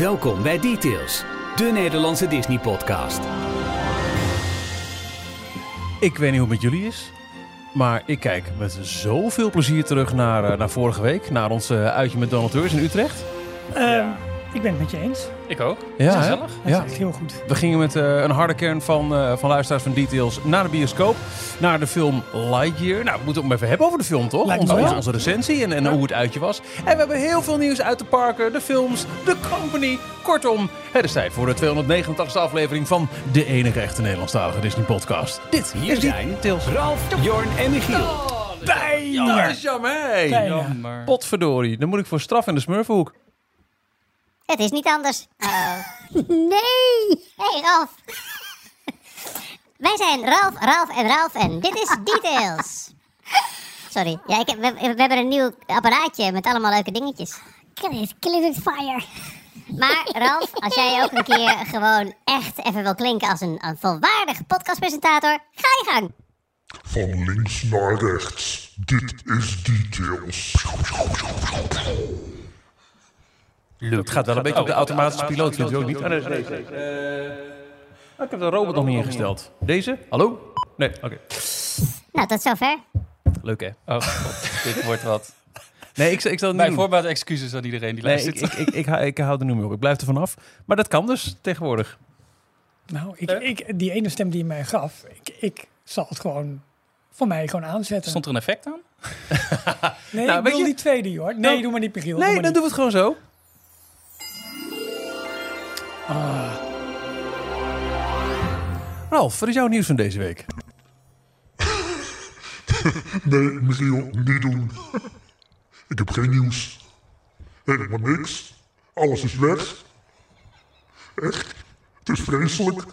Welkom bij Details, de Nederlandse Disney-podcast. Ik weet niet hoe het met jullie is. Maar ik kijk met zoveel plezier terug naar, eh, naar vorige week. Naar ons eh, uitje met donateurs in Utrecht. Ehm, Ik ben het met je eens. Ik ook. Ja, hè? gezellig. Dat is Ja. echt heel goed. We gingen met eh, een harde kern van, eh, van luisteraars van Details naar de bioscoop. Naar de film Lightyear. Nou, we moeten het maar even hebben over de film, toch? Lijkt Onze, wel. onze, recensie en, en hoe het uitje was. En we hebben heel veel nieuws uit de parken, de films, de company. Kortom, het is tijd voor de 289e aflevering van de enige echte Nederlandstalige Disney-podcast. Dit Hier is zijn Details. Ralf, Jorn en Michiel. Bijna. Jammer. Bijna. Jammer. Potverdorie, dan moet ik voor straf in de smurfenhoek. Het is niet anders. Nee! Hey Ralf! Wij zijn Ralf, Ralf en Ralf en dit is Details. Sorry, ja, ik heb, we, we hebben een nieuw apparaatje met allemaal leuke dingetjes. Kill it, kill it with fire. Maar Ralf, als jij ook een keer gewoon echt even wil klinken als een, een volwaardige podcastpresentator, ga je gang. Van links naar rechts. Dit is Details. Het gaat wel een beetje op de automatische piloot, vindt u ook niet? Nee. Eh, ik heb de robot nog niet ingesteld. Deze? Hallo? Nee, oké. Nou, tot zover. Leuk hè? Oh, god, dit wordt wat. Nee, ik, ik zal Bij voorbaat excuses aan iedereen die Nee, luistert. ik, ik, ik, ik, hou- ik hou er niet meer op. Ik blijf er vanaf. Maar dat kan dus tegenwoordig. Nou, ik, ik, die ene stem die je mij gaf, ik, ik zal het gewoon voor mij gewoon aanzetten. Stond er een effect aan? nee, Nou, ik weet wil je- die tweede, hoor. Nee, Nou, doe maar niet, Michiel. Nee, dan doen we het gewoon zo. Ah. Ralf, wat is jouw nieuws van deze week? Nee, Michiel, niet doen. Ik heb geen nieuws. Helemaal niks. Alles is weg. Echt. Het is vreselijk.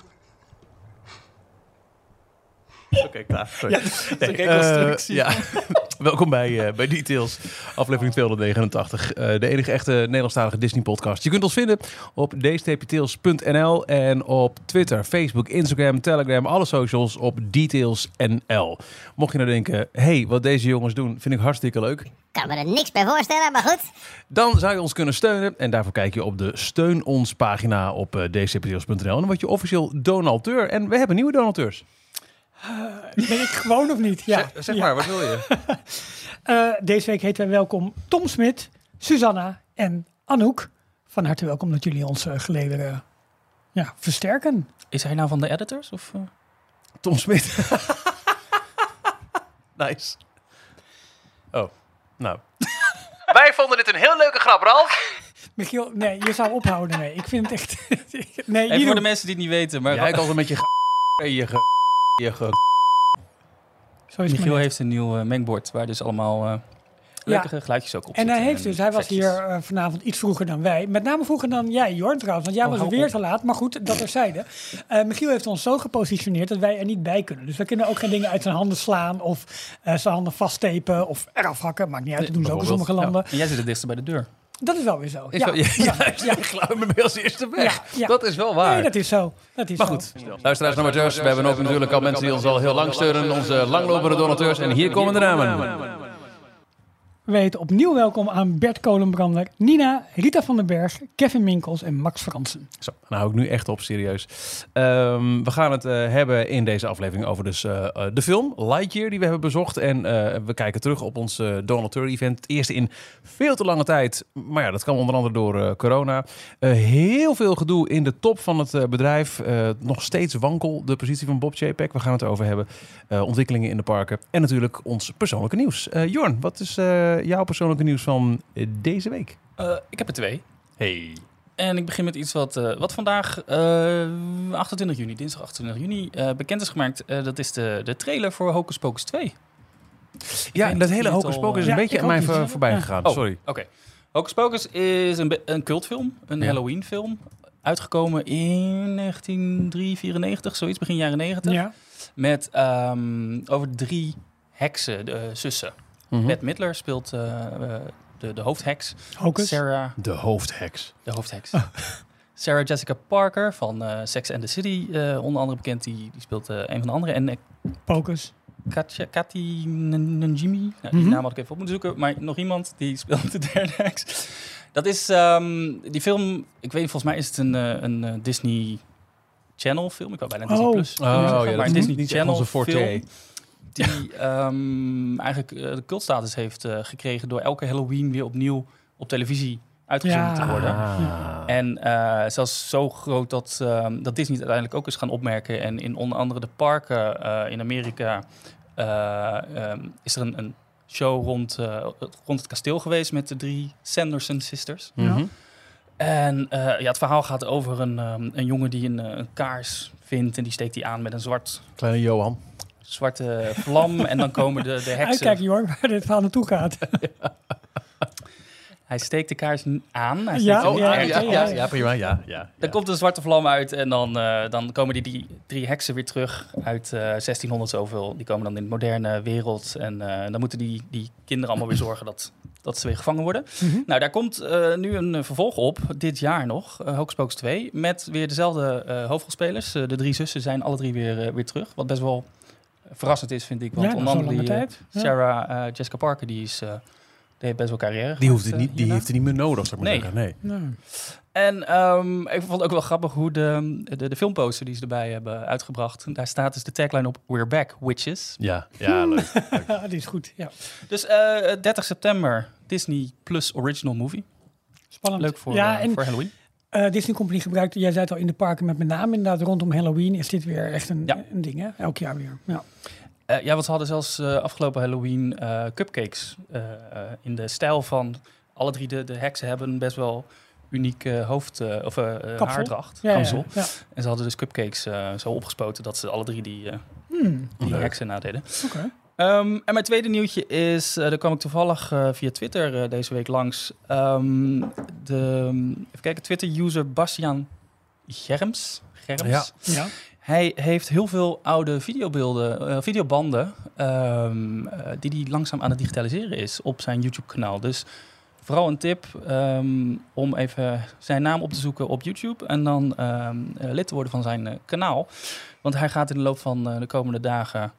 Oké, klaar. Sorry. Dat is een reconstructie. Eh, ja. Welkom bij, eh, bij Details, aflevering 289. eh, de enige echte Nederlandstalige Disney-podcast. Je kunt ons vinden op details.nl en op Twitter, Facebook, Instagram, Telegram, alle socials op detailsnl. Mocht je nou denken, hey, wat deze jongens doen, vind ik hartstikke leuk. Kan me er niks bij voorstellen, maar goed. Dan zou je ons kunnen steunen. En daarvoor kijk je op de Steun ons pagina op uh, dcpdeals.nl. En dan word je officieel donateur. En we hebben nieuwe donateurs. Ben ik gewoon of niet? Ja. zeg maar, wat wil je? Eh, deze week heten wij welkom Tom Smit, Susanna en Anouk. Van harte welkom dat jullie ons uh, gelederen ja, versterken. Is hij nou van de editors? Of, uh? Tom Smit. nice. Oh, nou. Wij vonden dit een heel leuke grap, Ralf. Michiel, nee, je zou ophouden. Nee, ik vind het echt... nee, Even voor de mensen die het niet weten. Maar Jij kan met je en je ge... Je ge... Michiel net. heeft een nieuw eh, mengbord waar dus allemaal eh leuke geluidjes ook op En hij zitten heeft dus, hij was hier eh, vanavond iets vroeger dan wij. Met name vroeger dan jij, Jorn trouwens. Want jij Oh, was weer op. te laat. Maar goed, dat terzijde. Eh Michiel heeft ons zo gepositioneerd dat wij er niet bij kunnen. Dus we kunnen ook geen dingen uit zijn handen slaan. Of eh, zijn handen vasttepen. Of eraf hakken. Maakt niet uit, dat doen ze ook in sommige landen. En jij zit het dichtst bij de deur. Dat is wel weer zo. Is ja, wel- ja, ja, ja, ja, ik geloof me mee als eerste weg. Ja, ja. Dat is wel waar. Nee, dat is zo. Dat is Maar zo. goed, luisteraars en amateurs, we hebben ook natuurlijk al mensen die ons al heel lang steunen. Onze langlopende donateurs. En hier komen de namen. We heten opnieuw welkom aan Bert Kolenbrander, Nina, Rita van den Berg, Kevin Minkels en Max Fransen. Zo, nou hou ik nu echt op, serieus. Ehm, we gaan het eh, hebben in deze aflevering over dus, eh, eh, de film Lightyear die we hebben bezocht. En we kijken terug op ons eh, donateur-event. Het eerste in veel te lange tijd. Maar ja, dat kwam onder andere door corona. Heel veel gedoe in de top van het bedrijf. Nog steeds wankel de positie van Bob Chapek. We gaan het over hebben. Ontwikkelingen in de parken. En natuurlijk ons persoonlijke nieuws. Jorn, wat is jouw persoonlijke nieuws van eh, deze week? Eh, ik heb er twee. Hey. En ik begin met iets wat, eh, wat vandaag, eh, 28 juni, dinsdag 28 juni, eh, bekend is gemaakt. Eh, dat is de, de trailer voor Hocus Pocus 2. Ja, weet dat hele hocus al, pocus is Ja, een beetje ik aan mij voor, voorbij Ja. gegaan. Oh, Sorry. Oké. Hocus Pocus is een, een cultfilm, een Ja. Halloween film. Uitgekomen in 1994, zoiets, begin jaren 90. Ja. Met ehm, over drie heksen, de zussen. Mhm. Bette Midler speelt eh, eh, de, de hoofdheks. Hocus. Sarah, De hoofdheks. de hoofdheks. Sarah Jessica Parker van eh, Sex and the City, eh, onder andere bekend, die, die speelt eh, een van de andere. En Pocus. Katja, Kati Njimi, nou, die Mhm. naam had ik even op moeten zoeken, maar nog iemand die speelt de derde heks. Dat is ehm, die film. Ik weet, volgens mij is het een, een Disney Channel film. Ik wou bijna Disney Oh. Plus. Oh, ja, maar is Disney niet Channel onze forte. film die ehm, eigenlijk eh, de cultstatus heeft eh, gekregen door elke Halloween weer opnieuw op televisie uitgezonden Ja. te worden. Ah. En eh, zelfs zo groot dat, ehm, dat Disney het uiteindelijk ook is gaan opmerken. En in onder andere de parken eh, in Amerika eh, ehm, is er een, een show rond, eh, rond het kasteel geweest met de drie Sanderson sisters. Mhm. En eh, ja, het verhaal gaat over een, ehm, een jongen die een, een kaars vindt en die steekt die aan met een zwart, Kleine Johan. Zwarte vlam. en dan komen de, de heksen. Uitkijken, Jorn, waar dit verhaal naartoe gaat. Hij steekt de kaars aan. Hij Ja, Oh, hem ja, ja, ja, prima. Ja, ja, Dan komt een zwarte vlam uit en dan, eh, dan komen die, die drie heksen weer terug uit eh 1600 zoveel. Die komen dan in de moderne wereld en eh, dan moeten die, die kinderen allemaal weer zorgen dat, dat ze weer gevangen worden. Mhm. Nou, daar komt eh, nu een eh, vervolg op, dit jaar nog, uh, Hocus Pocus 2, met weer dezelfde eh, hoofdrolspelers. Eh, de drie zussen zijn alle drie weer, eh, weer terug, wat best wel verrassend is, vind ik. Want Ja, onder andere die, tijd. eh. Sarah eh, Jessica Parker, die, is, eh, die heeft best wel carrière Die, hoeft het niet, die heeft het niet meer nodig, zou ik maar Nee. zeggen. Nee. Nou, En ehm, ik vond het ook wel grappig hoe de, de, de filmposter die ze erbij hebben uitgebracht. Daar staat dus de tagline op: We're back, witches. Ja, ja leuk. ja, die is goed. Ja. Dus eh 30 september Disney Plus Original Movie. Spannend. Leuk voor, ja, en voor Halloween. Eh, Disney Company gebruikt, jij zei het al in de parken met met name inderdaad rondom Halloween is dit weer echt een, Ja. een ding, hè? Elk jaar weer. Ja. Eh, ja, want ze hadden zelfs eh, afgelopen Halloween eh, cupcakes. eh, eh, in de stijl van alle drie de, de heksen hebben een best wel unieke hoofd- eh, of Kapsel. haardracht. Ja, ja, kapsel. ja. En ze hadden dus cupcakes eh, zo opgespoten dat ze alle drie die, eh, Hmm, die heksen nadeden. Oké. Ehm, en mijn tweede nieuwtje is, eh daar kwam ik toevallig eh, via Twitter eh, deze week langs. Ehm, de, even kijken, Twitter-user Bastiaan Germs. Germs. Ja. Ja. Hij heeft heel veel oude videobeelden, videobanden, ehm, eh, die hij langzaam aan het digitaliseren is op zijn YouTube-kanaal. Dus vooral een tip ehm, om even zijn naam op te zoeken op YouTube en dan lid te worden van zijn kanaal. Want hij gaat in de loop van de komende dagen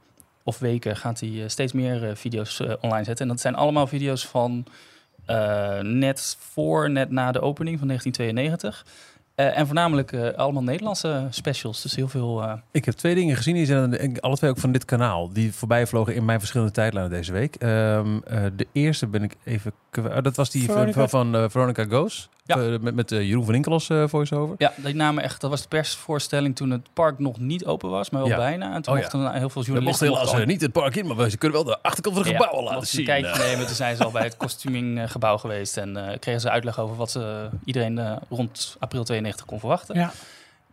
of weken gaat hij eh, steeds meer eh, video's eh, online zetten. En dat zijn allemaal video's van net voor, net na de opening van 1992. Eh, en voornamelijk allemaal Nederlandse specials. Dus heel veel. Ik heb twee dingen gezien. Die zijn alle twee ook van dit kanaal. Die voorbij vlogen in mijn verschillende tijdlijnen deze week. Ehm, eh, de eerste ben ik even... Oh, dat was die Veronica- van, van eh, Veronica Goes. Ja. Eh, met met eh, Jeroen van Inkel als eh, voice-over. ja, die namen echt. Dat was de persvoorstelling toen het park nog niet open was, maar wel Ja. bijna. En toen Oh, ja. mochten heel veel We journalisten. mochten helaas mochten niet het park in, maar we kunnen wel de achterkant van de Ja, gebouwen laten zien. kijkje nemen. Toen zijn ze al bij het costuminggebouw geweest. En kregen ze uitleg over wat ze iedereen eh, rond april 92 kon verwachten. Ja.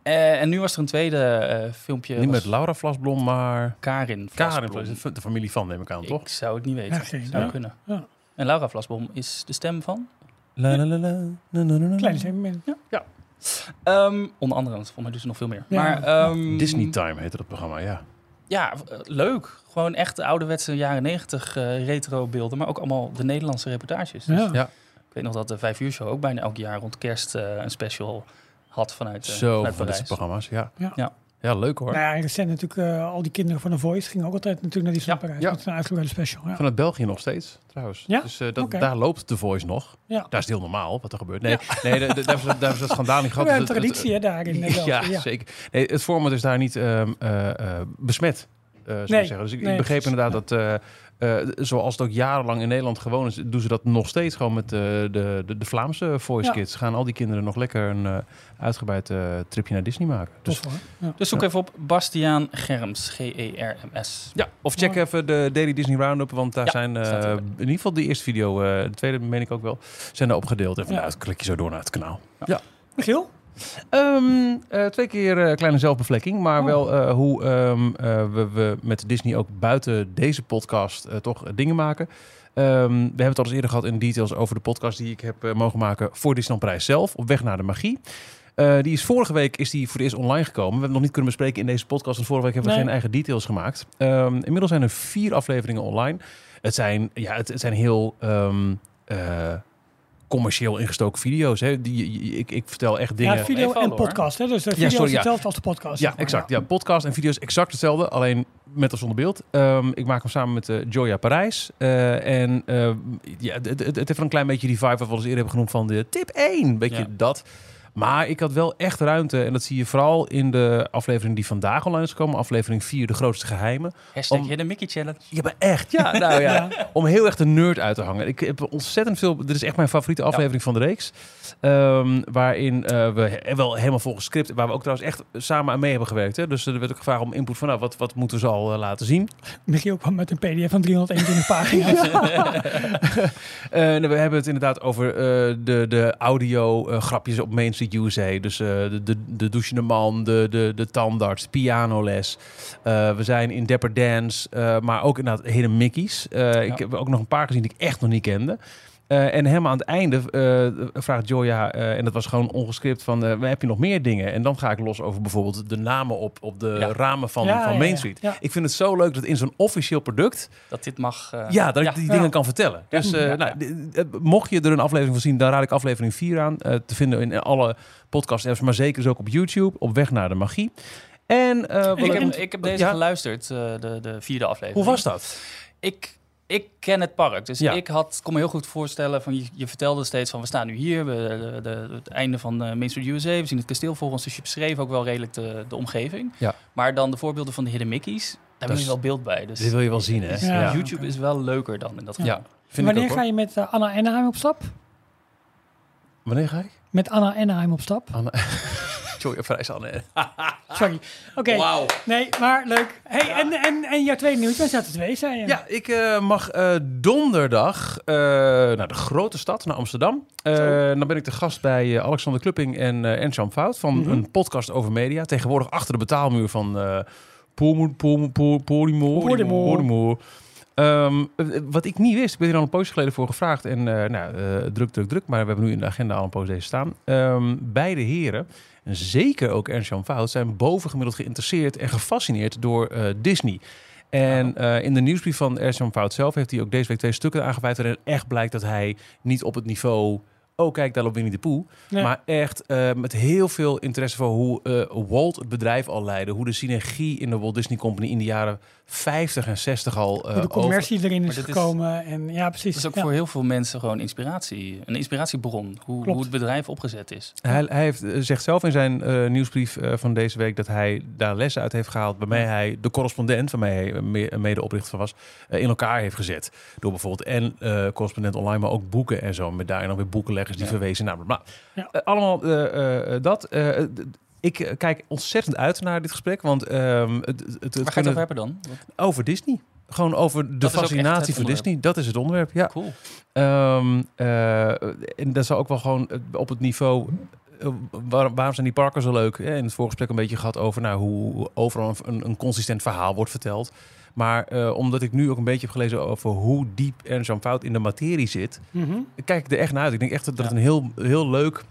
Eh, en nu was er een tweede eh, filmpje. niet met Laura Vlasblom, maar Karin. Karin. Vlasblom. De familie van, neem ik aan, toch? Ik zou het niet weten. Ja, geen zou kunnen. Ja. En Laura Vlasbom is de stem van? La, la, la, la, la, la, la, la. Klein segment. Ja. Ehm, onder andere, want volgens mij doen ze nog veel meer. Ja. Maar, ehm, Disney Time heette dat programma, ja. Ja, eh, leuk. Gewoon echt de ouderwetse jaren negentig eh, retro beelden. Maar ook allemaal de Nederlandse reportages. Dus Ja. Ja. Ik weet nog dat de Vijf Uur Show ook bijna elk jaar rond kerst eh, een special had vanuit, eh Zo, vanuit van dit programma's, ja. Ja. Ja. Ja, leuk hoor. Nou ja, recent natuurlijk eh, al die kinderen van The Voice gingen ook altijd natuurlijk naar die Ja, Parijs. ja. Met een uitgebreide special. Ja. Vanuit België nog steeds, trouwens. Ja? Dus eh, dat, daar loopt The Voice nog. Ja. Daar is het heel normaal wat er gebeurt. Nee, nee de- de- daar is daar is het schandaal niet We gehad. hebben een Het- het- traditie hè, daar in België. ja, Ja, zeker. Nee, het format is daar niet eh, eh, besmet, eh Nee, zeggen. Dus ik, nee, ik begreep inderdaad dat, eh, zoals het ook jarenlang in Nederland gewoon is, doen ze dat nog steeds gewoon met eh, de, de, de Vlaamse voice Ja. kids. Gaan al die kinderen nog lekker een eh, uitgebreid eh, tripje naar Disney maken. Dus, Tof. Ja. Dus zoek even op Bastiaan Germs. G-E-R-M-S. ja, of check Mooi. even de Daily Disney Roundup, want daar Ja, zijn eh, in ieder geval de eerste video, eh, de tweede meen ik ook wel, zijn daar opgedeeld. En Ja. vanuit klik je zo door naar het kanaal. Michiel? Ehm, eh, twee keer eh, kleine zelfbevlekking, maar Oh. wel eh, hoe ehm, eh, we, we met Disney ook buiten deze podcast toch dingen maken. Ehm, we hebben het al eens eerder gehad in details over de podcast die ik heb mogen maken voor Disneyland Prijs zelf, op weg naar de magie. Die is vorige week is die voor het eerst online gekomen. We hebben het nog niet kunnen bespreken in deze podcast. En vorige week hebben we Nee. geen eigen details gemaakt. Inmiddels zijn er vier afleveringen online. Het zijn, ja, het, het zijn heel commercieel ingestoken video's. Hè. Die, ik, ik vertel echt dingen. Ja, video en hoor. podcast. Hè? Dus de video sorry, is ja. hetzelfde als de podcast. Ja, zeg maar. exact. Ja, podcast en video's exact hetzelfde. Alleen met of zonder beeld. Ehm, ik maak hem samen met eh, Joya Parijs. Eh, en eh, ja, het, het, het heeft wel een klein beetje die vibe wat we al eens eerder hebben genoemd van de tip 1. Beetje Ja. dat. Maar ik had wel echt ruimte. En dat zie je vooral in de aflevering die vandaag online is gekomen. Aflevering 4, de grootste geheimen. Hashtag Om- Hidden Mickey Challenge. Ja, maar echt. Ja, nou ja. Om heel erg de nerd uit te hangen. Ik heb ontzettend veel... Dit is echt mijn favoriete aflevering van de reeks. Ehm, waarin eh, we he- wel helemaal volgens script... Waar we ook trouwens echt samen aan mee hebben gewerkt. Hè. Dus er werd ook gevraagd om input van... Nou, wat, wat moeten we zo al eh, laten zien? Michiel kwam met een pdf van 321 pagina's. Eh, en we hebben het inderdaad over eh, de, de audio grapjes op Main Street USA. Dus eh, de, de, de douchende man, de, de, de tandarts, pianoles. Eh, we zijn in Dapper Dance, eh, maar ook inderdaad Hidden Mickey's. Ik heb ook nog een paar gezien die ik echt nog niet kende. Eh, en helemaal aan het einde eh, vraagt Joya, eh, en dat was gewoon ongescript, van eh, heb je nog meer dingen? En dan ga ik los over bijvoorbeeld de namen op, op de Ja. ramen van, Ja, van Main ja. Street. Ja. Ik vind het zo leuk dat in zo'n officieel product Dat dit mag... eh, ja, dat ik die Ja. dingen kan vertellen. Dus eh, Ja. nou, mocht je er een aflevering van zien, dan raad ik aflevering 4 aan. eh, te vinden in alle podcast-apps, maar zeker dus ook op YouTube. Op weg naar de magie. En eh, Ik heb, ik- heb deze Ja. geluisterd, eh, de, de vierde aflevering. hoe was dat? Ik, ik ken het park, dus Ja. ik had, kon me heel goed voorstellen van je, je vertelde steeds van we staan nu hier, we, de, de- het einde van uh, Main Street USA, we zien het kasteel voor ons, dus je beschreef ook wel redelijk de, de omgeving. Ja. Maar dan de voorbeelden van de Hidden Mickey's, daar is- je wel beeld bij. Dus Dit wil je wel zien, hè? Ja. Ja, YouTube is wel leuker dan in dat geval. Ja, vind ik Wanneer ook, ga je met eh, Anna Anaheim op stap? Wanneer ga ik? Met Anna Anaheim op stap? Anne... Joy, vrij Anne. Sorry. Oké. Wauw. Nee, maar leuk. Hey, en, en, en jouw tweede nieuwtje, er zaten twee, zei je. Ja, ik eh, mag eh, donderdag eh, naar de grote stad, naar Amsterdam. Eh, dan ben ik de gast bij Alexander Klupping en uh, Ernst-Jan Fout van Mhm. een podcast over media. Tegenwoordig achter de betaalmuur van eh. Ehm, eh, wat ik niet wist, ik ben hier al een poosje geleden voor gevraagd. En eh, nou, eh, druk, druk, druk. Maar we hebben nu in de agenda al een poos deze staan. Ehm, beide heren, en zeker ook Ernst-Jan Fout, zijn bovengemiddeld geïnteresseerd en gefascineerd door eh, Disney. En eh, in de nieuwsbrief van Ernst-Jan Fout zelf heeft hij ook deze week twee stukken aangeweid... waarin echt blijkt dat hij niet op het niveau... Oh, kijk, daar loopt Winnie de Poel. Ja. Maar echt eh, met heel veel interesse voor hoe Walt het bedrijf al leidde. Hoe de synergie in de Walt Disney Company in de jaren 50 en 60 al eh Hoe de commercie erin Maar is gekomen. En ja, precies. Dat is ook Ja. voor heel veel mensen gewoon inspiratie. Een inspiratiebron. Hoe, hoe het bedrijf opgezet is. Hij, hij heeft, eh, zegt zelf in zijn eh, nieuwsbrief eh, van deze week dat hij daar lessen uit heeft gehaald. Waarmee hij de correspondent, waarmee hij me- medeoprichter van was, in elkaar heeft gezet. Door bijvoorbeeld en eh, correspondent online, maar ook boeken en zo. Met daarin dan weer boekenleggers die Ja. verwezen naar. Ja. Eh, allemaal eh, eh, dat. Ik eh, kijk ontzettend uit naar dit gesprek, want ehm, het, het, het Waar ga je het kunnen- over hebben dan? Wat- over Disney. Gewoon over de Dat fascinatie het voor. Disney. Dat is het onderwerp, ja. Cool. Ehm, eh, en dat zou ook wel gewoon eh, op het niveau. waar- waarom zijn die parken zo leuk? In het voorgesprek een beetje gehad over nou, hoe overal een, een consistent verhaal wordt verteld. Maar eh, omdat ik nu ook een beetje heb gelezen over hoe diep Ernst Jan Fout in de materie zit, Mhm. kijk ik er echt naar uit. Ik denk echt dat het Ja. een heel, heel leuk,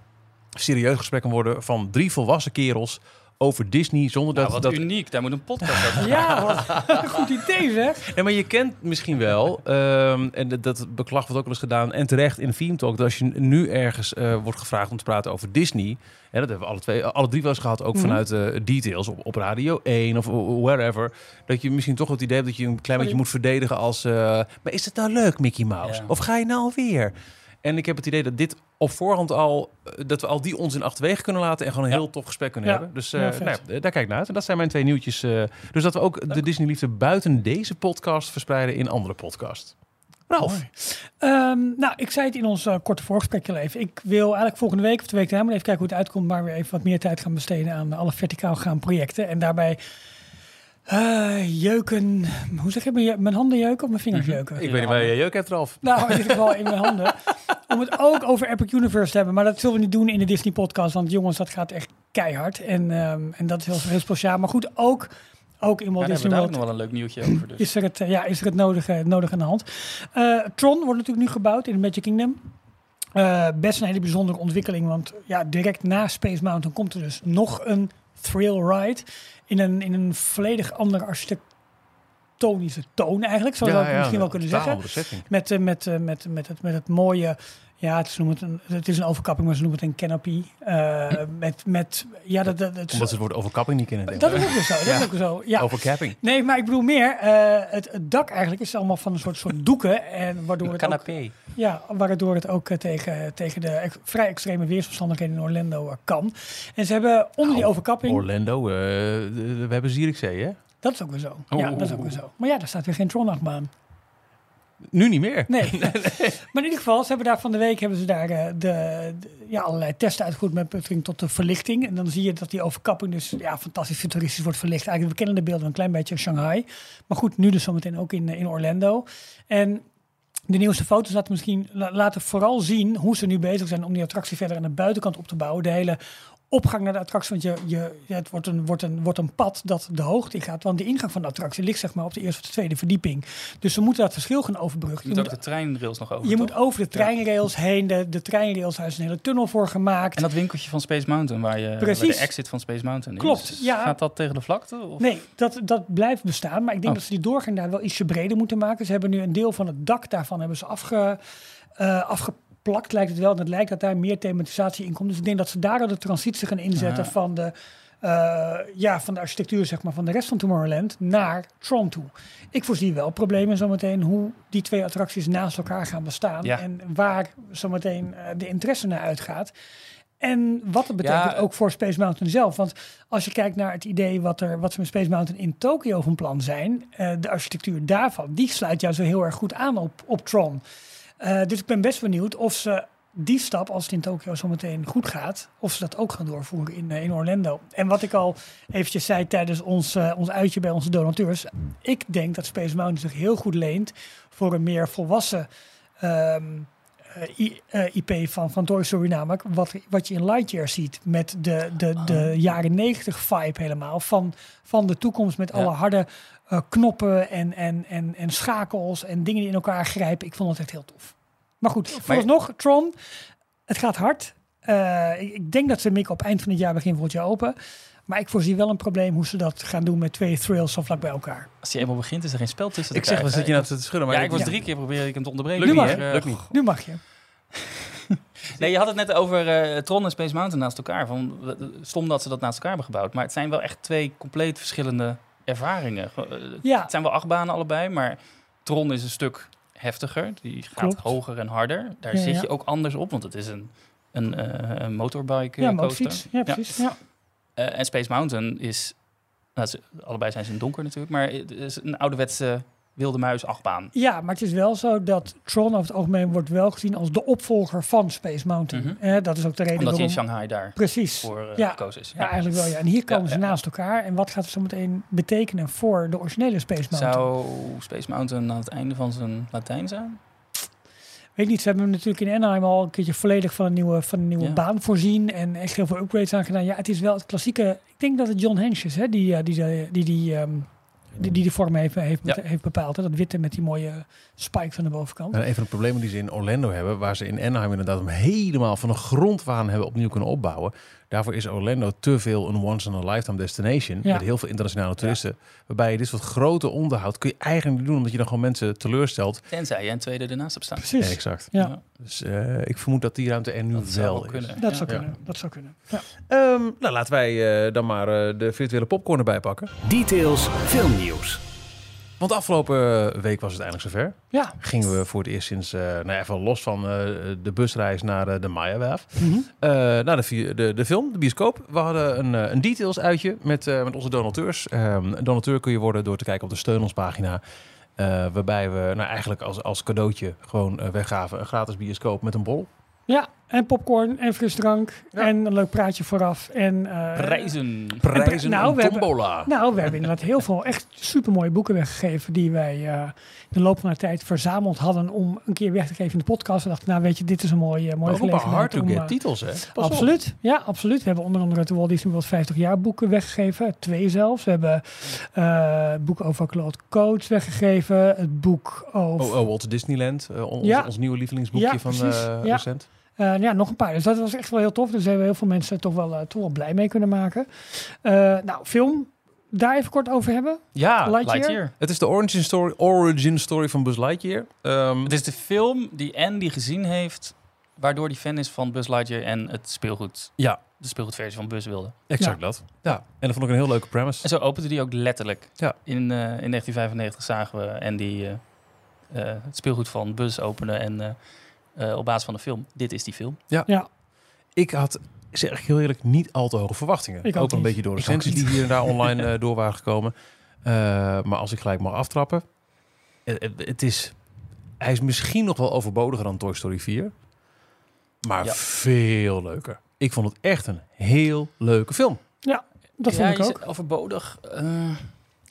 serieus gesprek kan worden van drie volwassen kerels over Disney. Zonder Nou, dat, wat dat uniek. Daar moet een podcast over. Ja, wat een goed idee zeg. Nee, maar je kent misschien wel, ehm, en dat- dat beklag wordt ook wel eens gedaan, en terecht in Theme Talk, dat als je nu ergens eh, wordt gevraagd om te praten over Disney, en dat hebben we alle, twee, alle drie wel eens gehad, ook Mhm. vanuit eh, details op, op Radio 1 of wherever, dat je misschien toch het idee hebt dat je een klein beetje moet verdedigen als, eh, maar is het nou leuk, Mickey Mouse? Ja. Of ga je nou alweer? En ik heb het idee dat dit op voorhand al, eh, dat we al die onzin achterwege kunnen laten en gewoon een Ja. heel tof gesprek kunnen Ja. hebben. Dus eh, Ja, nou, daar kijk ik naar uit. En dat zijn mijn twee nieuwtjes. eh, dus dat we ook de Disney-liefde buiten deze podcast verspreiden in andere podcasts. Ralf. Ehm, nou, ik zei het in ons eh, korte voorgesprekje al even. Ik wil eigenlijk volgende week of de week daarna maar even kijken hoe het uitkomt. Maar weer even wat meer tijd gaan besteden aan alle verticaal gaan projecten. En daarbij eh, jeuken. Hoe zeg je? Mijn, handen jeuken of mijn vingers jeuken? ik weet niet waar je jeuk hebt, Ralf. Nou, in ieder geval in mijn handen. Om het ook over Epic Universe te hebben. Maar dat zullen we niet doen in de Disney podcast. Want jongens, dat gaat echt keihard. En, ehm, en dat is heel, heel speciaal. Maar goed, ook, ook in Ja, Walt we Disney World nog wel een leuk nieuwtje over. Dus. is er het, eh, ja, is er het nodige, het nodige aan de hand. Eh, Tron wordt natuurlijk nu gebouwd in de Magic Kingdom. Best een hele bijzondere ontwikkeling, want ja, direct na Space Mountain komt er dus nog een thrill ride in een, in een volledig andere architectuur. tonische toon eigenlijk, zo zou ik het misschien wel kunnen zeggen. Setting. Met, eh, met, eh, met, met, het, met het mooie, ja, het, is, het, een, het is een overkapping, maar ze noemen het een canopy. Eh, met, met, ja, dat, dat, dat, Omdat ze het woord overkapping niet kennen. dat is ook zo. Dat is ook zo. Ja. Overcapping. Nee, maar ik bedoel meer, eh, het, het dak eigenlijk is allemaal van een soort, soort doeken. En waardoor het ook, Canapé. ja, waardoor het ook eh, tegen, tegen de ex- vrij extreme weersomstandigheden in Orlando kan. En ze hebben onder die Nou, overkapping, Orlando, de- we hebben Zierikzee, hè? dat is ook weer zo. Ja, Oh. dat is ook weer zo. Maar ja, daar staat weer geen Tron-achtbaan. Nu niet meer. Nee. maar in ieder geval, ze hebben daar van de week hebben ze daar eh, de, de- ja, allerlei testen uitgevoerd met betrekking tot de verlichting. En dan zie je dat die overkapping dus ja, fantastisch futuristisch wordt verlicht. Eigenlijk, we kennen de beelden een klein beetje in Shanghai. Maar goed, nu dus zometeen ook in, eh, in Orlando. En de nieuwste foto's laten misschien la- laten vooral zien hoe ze nu bezig zijn om die attractie verder aan de buitenkant op te bouwen. De hele opgang naar de attractie, want je, je, het wordt een, wordt, een, wordt een pad dat de hoogte in gaat. Want de ingang van de attractie ligt zeg maar op de eerste of de tweede verdieping. Dus ze moeten dat verschil gaan overbruggen. Je Je moet ook de treinrails nog over. je toch? moet over de treinrails heen. De, de treinrails, daar is een hele tunnel voor gemaakt. En dat winkeltje van Space Mountain, waar, je, waar Precies. de exit van Space Mountain is. Klopt, ja. Gaat dat tegen de vlakte? Of? Nee, dat, dat blijft bestaan. Maar ik denk Oh. dat ze die doorgang daar wel ietsje breder moeten maken. Ze hebben nu een deel van het dak daarvan hebben ze afge, eh, afgeplakt, lijkt het wel. En het lijkt dat daar meer thematisatie in komt. Dus ik denk dat ze daar al de transitie gaan inzetten van, de, eh, ja, van de architectuur zeg maar, van de rest van Tomorrowland naar Tron toe. Ik voorzie wel problemen zometeen hoe die twee attracties naast elkaar gaan bestaan. Ja. En waar zometeen eh, de interesse naar uitgaat. En wat het betekent Ja, ook voor Space Mountain zelf. Want als je kijkt naar het idee wat, er, wat ze met Space Mountain in Tokio van plan zijn, eh, de architectuur daarvan, die sluit jou zo heel erg goed aan op, op Tron. Eh, dus ik ben best benieuwd of ze die stap, als het in Tokio zo meteen goed gaat, of ze dat ook gaan doorvoeren in, eh, in Orlando. En wat ik al eventjes zei tijdens ons, eh, ons uitje bij onze donateurs, ik denk dat Space Mountain zich heel goed leent voor een meer volwassen ehm, eh, I- eh, IP van, van Toy Story namelijk, wat, wat je in Lightyear ziet met de, de, de jaren 90 vibe helemaal van, van de toekomst met Ja. alle harde eh, knoppen en, en, en, en schakels en dingen die in elkaar grijpen. Ik vond het echt heel tof. Maar goed, vooralsnog, Tron, het gaat hard. Eh, ik, ik denk dat ze mikken op eind van het jaar, begin volgend jaar open. Maar ik voorzie wel een probleem hoe ze dat gaan doen met twee thrills zo vlak bij elkaar. Als je eenmaal begint, is er geen spel tussen Ik zeg, wat krijgen. zit je nou te schudden? Maar Ja, ik was Ja. drie keer proberen ik hem te onderbreken. Nu mag Lukt niet. Nu mag je. Nee, je had het net over eh, Tron en Space Mountain naast elkaar. Van, stom dat ze dat naast elkaar hebben gebouwd. Maar het zijn wel echt twee compleet verschillende ervaringen. Ge- eh, Ja. Het zijn wel achtbanen allebei, maar Tron is een stuk heftiger. Die gaat Klopt. hoger en harder. Daar Ja, zit je ook anders op, want het is een, een, eh, een motorbike eh, Ja, coaster. motorfiets. Ja, precies. Ja. Eh, en Space Mountain is... Nou, allebei zijn ze in donker natuurlijk, maar het is een ouderwetse wilde muis achtbaan. Ja, maar het is wel zo dat Tron over het algemeen wordt wel gezien als de opvolger van Space Mountain. Mhm. Eh, dat is ook de reden Omdat hij in waarom... Shanghai daar Precies. voor eh, Ja. gekozen is. Ja, eigenlijk wel. Ja. En hier komen Ja, ze naast elkaar. En wat gaat het zo meteen betekenen voor de originele Space Mountain? Zou Space Mountain aan het einde van zijn Latijn zijn? Weet niet, ze hebben natuurlijk in Anaheim al een keertje volledig van een nieuwe, van een nieuwe baan voorzien. En echt heel veel upgrades aan gedaan. Ja, het is wel het klassieke... Ik denk dat het John Hench is, hè, die, eh, die, die, die, die, ehm, die, die de vorm heeft, heeft, Ja. heeft bepaald. Hè? Dat witte met die mooie spikes aan de bovenkant. En een van de problemen die ze in Orlando hebben, waar ze in Anaheim inderdaad hem helemaal van de grondwaan hebben opnieuw kunnen opbouwen. Daarvoor is Orlando te veel een once-in-a-lifetime destination. Ja. Met heel veel internationale toeristen. Waarbij je dit soort grote onderhoud kun je eigenlijk niet doen, omdat je dan gewoon mensen teleurstelt. Tenzij je een tweede ernaast hebt staan. Precies. exact. Ja, Dus eh, ik vermoed dat die ruimte er nu Dat wel kunnen. dat Ja. zou Ja. kunnen. Dat zou kunnen. Ja. Ehm, nou, laten wij eh, dan maar eh, de virtuele popcorn erbij pakken. Details filmnieuws. Want afgelopen week was het eindelijk zover. ja. Gingen we voor het eerst sinds, eh nou even los van eh, de busreis naar eh, de Maya-werf. Eh, naar de, de, de film, de bioscoop. We hadden een, eh, een details uitje met, eh, met onze donateurs. Ehm, een donateur kun je worden door te kijken op de steun ons pagina. Eh, waarbij we nou, eigenlijk als, als cadeautje gewoon eh, weggaven een gratis bioscoop met een bol. ja, en popcorn en frisdrank Ja. en een leuk praatje vooraf. En, eh, Prijzen. Prijzen nou, en we hebben- tombola. Nou, we hebben inderdaad heel veel echt supermooie boeken weggegeven die wij eh, in de loop van de tijd verzameld hadden om een keer weg te geven in de podcast. We dachten, nou weet je, dit is een mooie, mooie Maar ook een paar gelegenheid om... hard-to-get eh, titels, hè? Pas op. Absoluut, ja, absoluut. We hebben onder andere het Walt Disney World 50 jaar boeken weggegeven, twee zelfs. We hebben eh, het boek over Claude Coates weggegeven, het boek over... Oh, oh, Walt Disneyland, ons, Ja. ons nieuwe lievelingsboekje Ja, van eh, recent. Eh, ja, nog een paar. Dus dat was echt wel heel tof. Dus daar hebben heel veel mensen toch wel, eh, toch wel blij mee kunnen maken. Eh, nou, film. daar even kort over hebben? Ja, Lightyear? Lightyear. Het is de origin story, origin story van Buzz Lightyear. Ehm, Het is de film die Andy gezien heeft, waardoor hij fan is van Buzz Lightyear en het speelgoed. Ja. De speelgoedversie van Buzz wilde. exact dat. Ja, en dat vond ik een heel leuke premise. En zo opende die ook letterlijk. Ja. In, eh, in 1995 zagen we Andy eh, eh, het speelgoed van Buzz openen en eh, op basis van de film. Dit is die film. Ik had, zeg ik heel eerlijk, niet al te hoge verwachtingen. Ik ook, een niet. beetje door de recensies die hier en daar online eh, door waren gekomen. Eh, maar als ik gelijk mag aftrappen. het is, hij is misschien nog wel overbodiger dan Toy Story 4. Maar Ja. veel leuker. Ik vond het echt een heel leuke film. Dat ja, vond ik ook. overbodig.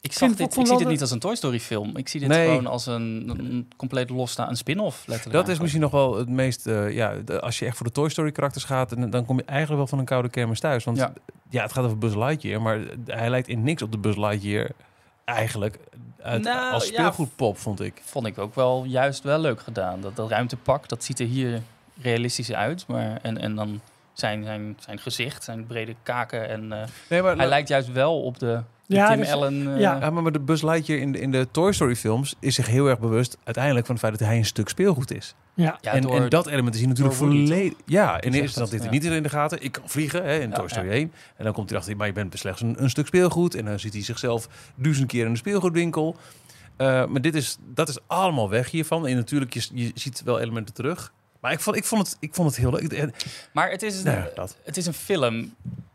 Ik zag vind- dit, ik ik vond zie dit niet als een Toy Story film. Ik zie dit Nee. gewoon als een, een compleet losstaand spin-off. Letterlijk Dat is misschien nog wel het meest... eh, ja, de- als je echt voor de Toy Story karakters gaat... dan- dan kom je eigenlijk wel van een koude kermis thuis. Want ja, Ja. het gaat over Buzz Lightyear... maar hij lijkt in niks op de Buzz Lightyear... eigenlijk uit, Nou, als ja, speelgoedpop, vond ik. Vond ik ook wel juist wel leuk gedaan. Dat, dat ruimtepak, dat ziet er hier realistisch uit. Maar, en, en dan zijn, zijn, zijn gezicht, zijn brede kaken. En eh, Nee, maar, hij lijkt juist wel op de Ja, Tim dus- Allen... eh, ja. Ja, maar de Buzz Lightyear in de, in de Toy Story films is zich heel erg bewust uiteindelijk van het feit dat hij een stuk speelgoed is. Ja. ja, en, door- en dat element is hij natuurlijk volledig... Ja, in eerste instantie hij niet in de gaten. Ik kan vliegen hè, in Ja, Toy Story ja. 1. En dan komt hij achter, maar je bent slechts een, een stuk speelgoed. En dan ziet hij zichzelf duizend keer in de speelgoedwinkel. Eh, maar dit is, dat is allemaal weg hiervan. En natuurlijk, je, je ziet wel elementen terug. Maar ik vond, ik vond, het, ik vond het heel leuk. Maar het is, Nou ja, het is een film.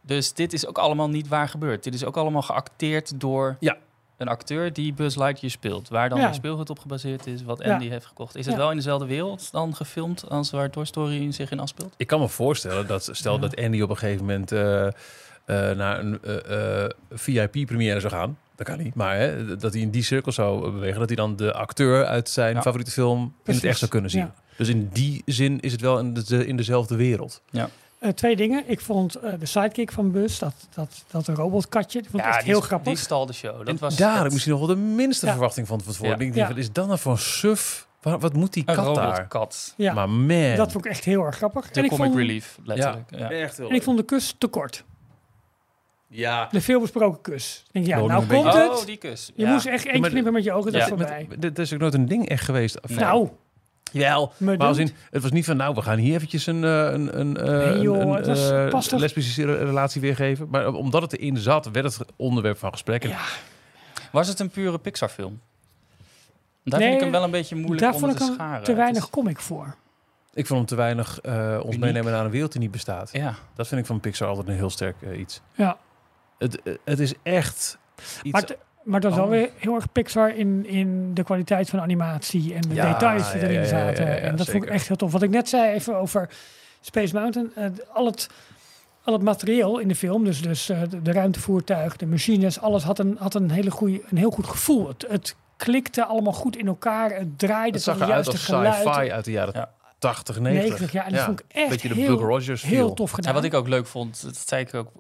Dus dit is ook allemaal niet waar gebeurd. Dit is ook allemaal geacteerd door Ja. een acteur die Buzz Lightyear speelt. Waar dan Ja. het speelgoed op gebaseerd is, wat Ja. Andy heeft gekocht. Is het Ja. wel in dezelfde wereld dan gefilmd als waar Toy Story zich in afspeelt? Ik kan me voorstellen dat stel Ja. dat Andy op een gegeven moment eh, eh, naar een eh, eh, VIP-première zou gaan. Dat kan niet. Maar hè, dat hij in die cirkel zou bewegen, dat hij dan de acteur uit zijn Ja. favoriete film in het echt zou kunnen zien. Ja. Dus in die zin is het wel in, de, in dezelfde wereld. Eh, twee dingen. Ik vond eh, de sidekick van Bus, dat, dat, dat robotkatje, die vond ik echt die, heel die grappig. stal de show. Dat en was daar het- heb ik misschien nog wel de minste Ja. verwachting van van tevoren. Ja. Ik denk, Ja. wat is dat nou voor een suf? Wat, wat moet die een kat daar? robotkat. ja, Maar man. dat vond ik echt heel erg grappig. De En ik, comic vond, relief, letterlijk. Ja. echt heel en ik vond de kus te kort. Ja. De veelbesproken kus. Ik denk, ja, Nou, nou een komt beetje- het. Oh, die kus. Je Ja. moest echt één knippen met je ogen, dat Ja. is voorbij. Dit is ook nooit een ding echt geweest. Nou, Jawel, maar als in, het was niet van, nou, we gaan hier eventjes een, eh, een, een, eh, Nee, joh, een, eh, lesbische re- relatie weergeven. Maar omdat het erin zat, werd het onderwerp van gesprek. En Ja. Was het een pure Pixar film? Daar Nee, vind ik hem wel een beetje moeilijk daar onder vond ik te hem scharen. te weinig is- comic voor. Ik vond hem te weinig eh, ons Uniek. meenemen naar een wereld die niet bestaat. Ja. Dat vind ik van Pixar altijd een heel sterk iets. Ja. Het, het is echt iets... Maar, maar dat is wel Oh. weer heel erg Pixar in, in de kwaliteit van animatie en de Ja, details die ja, erin ja, ja, zaten. ja, ja, en dat vond ik echt heel tof. Wat ik net zei even over Space Mountain. eh, al, het, al het materieel in de film, dus, dus eh, de, de ruimtevoertuig, de machines, alles had een, had een, hele goeie, een heel goed gevoel. Het, het klikte allemaal goed in elkaar. Het draaide het tot zag eruit juiste als geluid. sci-fi uit de jaren Ja. 80, 90. 90, ja. En dat vond ik echt Beetje de heel, Rogers tof Ja, gedaan. wat ik ook leuk vond, dat zei ik ook.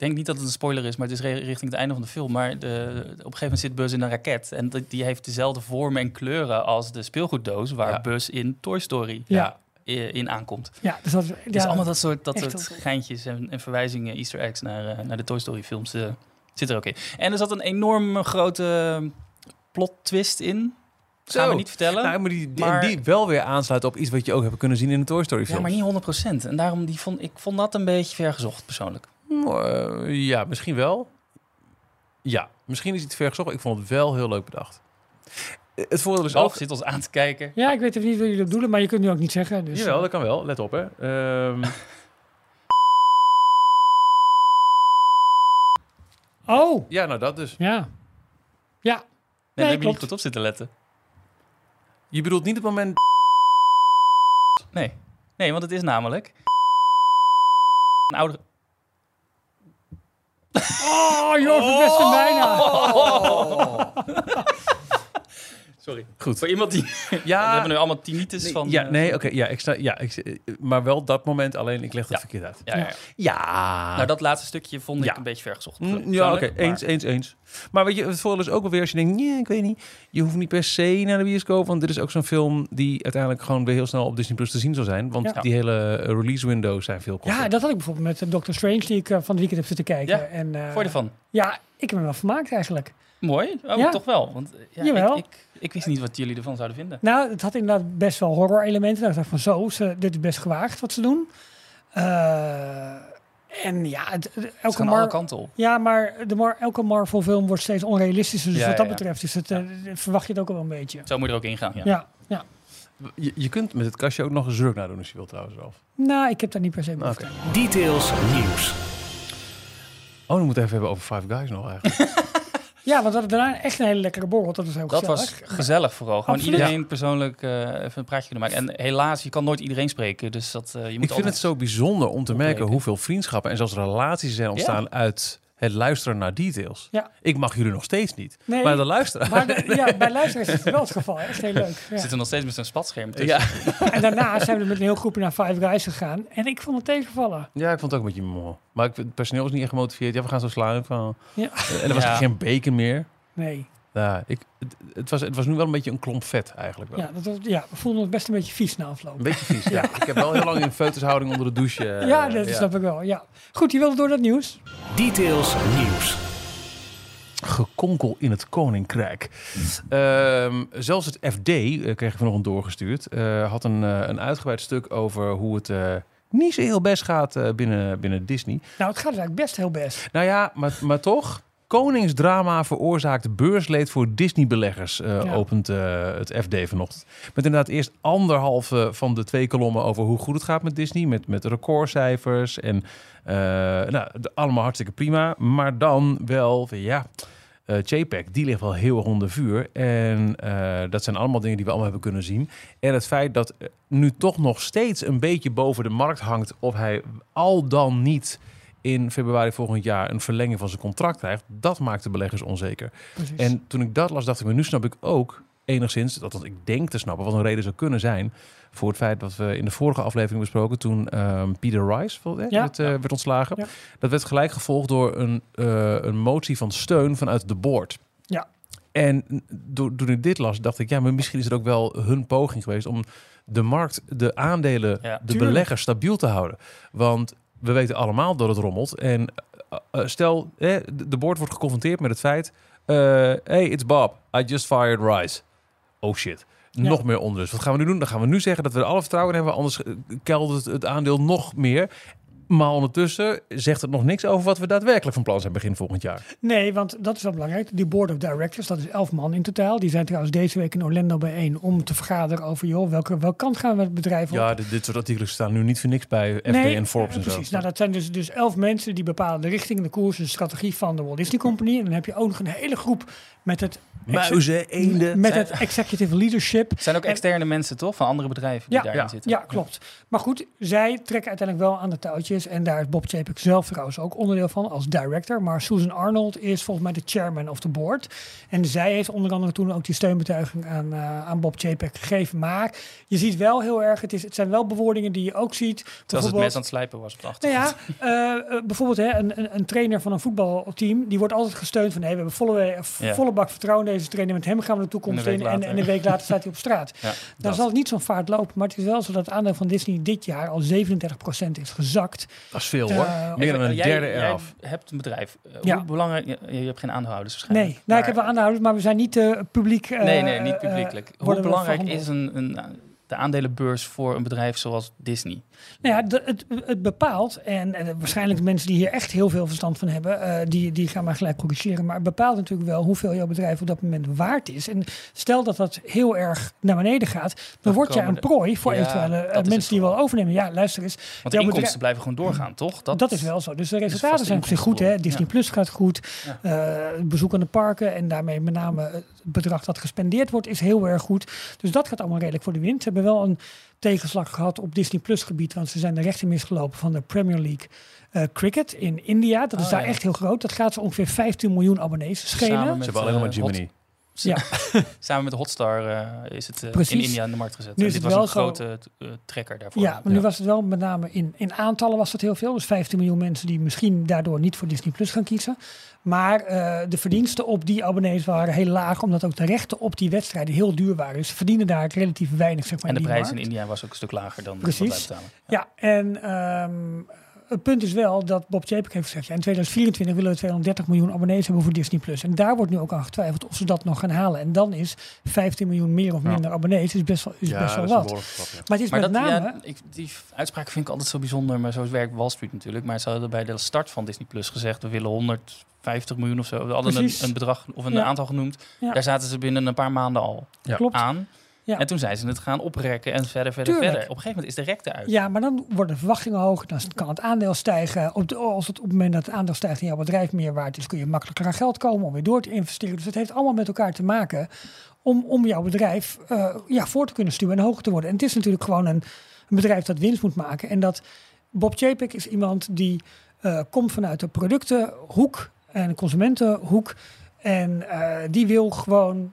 Ik denk niet dat het een spoiler is, maar het is richting het einde van de film. Maar de, op een gegeven moment zit Buzz in een raket. En die- heeft dezelfde vormen en kleuren als de speelgoeddoos waar Ja. Buzz in Toy Story Ja. in aankomt. ja, dus dat, ja, allemaal dat soort, dat soort geintjes en, en verwijzingen, easter eggs naar, eh, naar de Toy Story films eh, zit er ook in. En er zat een enorm grote plot twist in. Gaan Zo. we niet vertellen. Nou, maar die, Maar- die wel weer aansluit op iets wat je ook hebt kunnen zien in de Toy Story film. ja, maar niet 100%. En daarom die vond ik vond dat een beetje vergezocht persoonlijk. Ja, misschien wel. Ja, misschien is het ver gezocht. Ik vond het wel heel leuk bedacht. Eh, Het voordeel is ook... zit ons aan te kijken. ja, ik weet even niet wat jullie bedoelen, maar je kunt nu ook niet zeggen. Dus, Jawel, eh, dat kan wel. Let op, hè. Ehm, Oh, ja, nou dat dus. ja. Ja, Nee, Nee, daar heb je niet klopt. goed op zitten letten. Je bedoelt niet het moment... Nee. Nee, want het is namelijk... Een oudere... Oh, joh, verpest hem bijna. Sorry. Goed. Voor iemand die... we Ja, hebben nu allemaal tinnitus nee, van... ja, eh, nee, oké. ja, ik sta, ja, ik, maar wel dat moment alleen. Ik leg het Ja. verkeerd uit. Ja, ja, ja. Ja. Nou, dat laatste stukje vond ik een beetje vergezocht. Mm, Ja, oké. Eens, eens, eens. Maar weet je, het voordeel is ook wel weer als je denkt, nee, ik weet niet. Je hoeft niet per se naar de bioscoop, want dit is ook zo'n film die uiteindelijk gewoon weer heel snel op Disney Plus te zien zal zijn. Want Ja. die hele eh, release windows zijn veel korter. Ja, dat had ik bijvoorbeeld met Doctor Strange, die ik eh, van het weekend heb zitten kijken. Ja, En, eh, Vond je ervan? Ja, ik heb me wel vermaakt eigenlijk. Mooi? Oh, Ja. toch wel? Want eh, ja, Jawel. Ik, ik, ik wist niet wat jullie ervan zouden vinden. Nou, het had inderdaad best wel horror-elementen. Daar dacht ik van zo, ze, dit is best gewaagd wat ze doen. Eh, en ja, het, het- Het elke alle Mar op. ja, maar de Mar elke Marvel-film wordt steeds onrealistischer. Dus Ja, wat dat ja, ja. betreft is het, eh, verwacht je het ook wel een beetje. Zo moet je er ook ingaan. Ja. Ja. ja, Je, je kunt met het kastje ook nog een druk naar doen als je wilt trouwens, Ralf. Nou, ik heb daar niet per se behoefte aan. Details nieuws. Oh, dan moeten we even hebben over Five Guys nog eigenlijk. Ja, want we hadden daarna echt een hele lekkere borrel. Dat was heel Dat gezellig. was gezellig vooral. Gewoon Absoluut. iedereen persoonlijk eh, even een praatje kunnen maken. En helaas, je kan nooit iedereen spreken. Dus dat, eh, je moet ik vind het zo bijzonder om te merken hoeveel vriendschappen en zelfs relaties zijn ontstaan uit het luisteren naar details. Ja. Ik mag jullie nog steeds niet. Nee, Maar de luisteraar. maar de- ja, bij luisteraars is het wel het geval. Echt heel leuk. Ja. zitten nog steeds met zo'n spatscherm tussen. Ja. En daarna zijn we met een heel groepje naar Five Guys gegaan. En ik vond het tegenvallen. ja, ik vond het ook een beetje mooi. Maar ik, het personeel was niet echt gemotiveerd. Ja, we gaan zo slaan. Van. Ja. En er was Ja. geen bacon meer. Nee. Ja, ik, het, het, was, het was nu wel een beetje een klomp vet eigenlijk wel. Ja, dat was, ja, we voelden ons best een beetje vies na afloop. Een beetje vies, ja. Ik heb wel heel lang in feutushouding onder de douche. eh, ja, dat snap ik wel. Ja. Goed, je wilde door dat nieuws. Details nieuws. gekonkel in het koninkrijk. Ehm, zelfs het FD, eh, kreeg ik vanochtend doorgestuurd, eh, had een, eh, een uitgebreid stuk over hoe het eh, niet zo heel best gaat eh, binnen, binnen Disney. Nou, het gaat eigenlijk best heel best. Nou ja, maar, maar toch. Koningsdrama veroorzaakt beursleed voor Disney-beleggers, eh, Ja. opent eh, het FD vanochtend. Met inderdaad eerst anderhalve van de twee kolommen over hoe goed het gaat met Disney. Met, met recordcijfers en eh, nou, de- allemaal hartstikke prima. Maar dan wel, ja, eh JPEG, die ligt wel heel erg onder vuur. En eh, dat zijn allemaal dingen die we allemaal hebben kunnen zien. En het feit dat eh, nu toch nog steeds een beetje boven de markt hangt... of hij al dan niet in februari volgend jaar een verlenging van zijn contract krijgt... dat maakt de beleggers onzeker. Precies. En toen ik dat las, dacht ik me, nu snap ik ook enigszins... dat ik denk te snappen, wat een reden zou kunnen zijn... voor het feit dat we in de vorige aflevering besproken... toen ehm, Peter Rice eh, Ja. werd, eh, werd ontslagen. Ja. Dat werd gelijk gevolgd door een, eh, een motie van steun vanuit de board. Ja. En do- toen ik dit las, dacht ik, ja, maar misschien is het ook wel hun poging geweest om de markt, de aandelen, Ja. de Tuurlijk. beleggers stabiel te houden. Want we weten allemaal dat het rommelt. En eh, eh, stel, eh, de board wordt geconfronteerd met het feit, eh, hey, it's Bob, I just fired Rice. Oh shit. Ja. Nog meer onrust. Wat gaan we nu doen? Dan gaan we nu zeggen dat we er alle vertrouwen in hebben. Anders keldert het aandeel nog meer. Maar ondertussen zegt het nog niks over wat we daadwerkelijk van plan zijn begin volgend jaar. Nee, want dat is wel belangrijk. Die board of directors, dat is elf man in totaal. Die zijn trouwens deze week in Orlando bijeen om te vergaderen over, joh, welke, welke kant gaan we het bedrijf op? Ja, dit, dit soort artikelen staan nu niet voor niks bij FD en Forbes en zo. precies. Nou, dat zijn dus, dus elf mensen die bepalen de richting, de koers, de strategie van de Walt Disney Company. En dan heb je ook nog een hele groep met het, Muizen, eenden. met het executive leadership. Het zijn ook En- externe mensen, toch? Van andere bedrijven die Ja, daarin ja. zitten. Ja, klopt. Maar goed, zij trekken uiteindelijk wel aan de touwtjes. En daar is Bob Chapek zelf trouwens ook onderdeel van als director. Maar Susan Arnold is volgens mij de chairman of the board. En zij heeft onder andere toen ook die steunbetuiging aan, eh, aan Bob Chapek gegeven. Maar je ziet wel heel erg, het, is, het zijn wel bewoordingen die je ook ziet. Terwijl ze het mes aan het slijpen was op de nou achtergrond. ja, eh, eh, bijvoorbeeld hè, een, een, een trainer van een voetbalteam, die wordt altijd gesteund van hey, we hebben volle, Ja. Volle bak vertrouwen in deze trainer, met hem gaan we de toekomst in. En, en een week later staat hij op straat. Ja, Dan dat. zal het niet zo'n vaart lopen, maar het is wel zo dat het aandeel van Disney dit jaar al 37% is gezakt. Dat is veel Eh, hoor. Meer dan een jij- derde jij eraf. hebt een bedrijf. Eh, Ja. Hoe belangrijk... Je, je hebt geen aandeelhouders waarschijnlijk. Nee, nou, ik Maar- heb wel aandeelhouders, maar we zijn niet eh, publiek. eh, Nee, nee, niet publiekelijk. Hoe belangrijk is een, een, de aandelenbeurs voor een bedrijf zoals Disney? Nou ja, de- het, het bepaalt, en, en waarschijnlijk de mensen die hier echt heel veel verstand van hebben, eh, die, die gaan maar gelijk corrigeren. Maar het bepaalt natuurlijk wel hoeveel jouw bedrijf op dat moment waard is. En stel dat dat heel erg naar beneden gaat, dan Dan word jij komen een prooi voor Ja, eventuele eh, dat mensen die wel overnemen. Ja, luister eens. Want de inkomsten blijven gewoon doorgaan, toch? Dat, is wel zo. Dus de resultaten zijn op zich goed. Hè? Disney Plus gaat goed. Ja. Eh, bezoek aan de parken en daarmee met name het bedrag dat gespendeerd wordt is heel erg goed. Dus dat gaat allemaal redelijk voor de wind. Ze hebben wel een tegenslag gehad op Disney Plus gebied, want ze zijn de rechten misgelopen van de Premier League eh, Cricket in India. Dat is Oh, daar ja. echt heel groot. Dat gaat ze ongeveer 15 miljoen abonnees schelen. Samen Ze hebben alleen nog maar eh, Jiminy. Ja. Samen met Hotstar eh, is het eh, in. India in de markt gezet. Nu En dit het was wel een zo- grote eh, trekker daarvoor. Ja, maar nu was het wel met name in, in aantallen was dat heel veel. Dus 15 miljoen mensen die misschien daardoor niet voor Disney Plus gaan kiezen. Maar eh, de verdiensten op die abonnees waren heel laag, omdat ook de rechten op die wedstrijden heel duur waren. Dus ze verdienen daar relatief weinig, zeg maar. En de in die prijs in. India was ook een stuk lager dan Precies. wat wij betalen. Ja, en ehm, het punt is wel dat Bob Chapek heeft gezegd... Ja, in 2024 willen we 230 miljoen abonnees hebben voor Disney+. Plus. En daar wordt nu ook aan getwijfeld of ze dat nog gaan halen. En dan is 15 miljoen meer of Ja. minder abonnees is best wel, is best wel wat. Maar het is Maar met dat, name... ja, ik, die uitspraak vind ik altijd zo bijzonder, maar zo werkt Wall Street natuurlijk. Maar ze hadden bij de start van Disney Plus gezegd, we willen 150 miljoen of zo. We hadden een, een bedrag of een Ja. aantal genoemd. Ja. Daar zaten ze binnen een paar maanden al Klopt. aan. Ja. En toen zijn ze het gaan oprekken en verder, verder, Tuurlijk. verder. Op een gegeven moment is de rek eruit. Ja, maar dan worden de verwachtingen hoger. Dan kan het aandeel stijgen. Op, de, als het, op het moment dat het aandeel stijgt en jouw bedrijf meer waard is, kun je makkelijker aan geld komen om weer door te investeren. Dus het heeft allemaal met elkaar te maken om, om jouw bedrijf eh, ja, voor te kunnen stuwen en hoger te worden. En het is natuurlijk gewoon een, een bedrijf dat winst moet maken. En dat Bob Chapek is iemand die eh, komt vanuit de productenhoek en consumentenhoek. En eh, die wil gewoon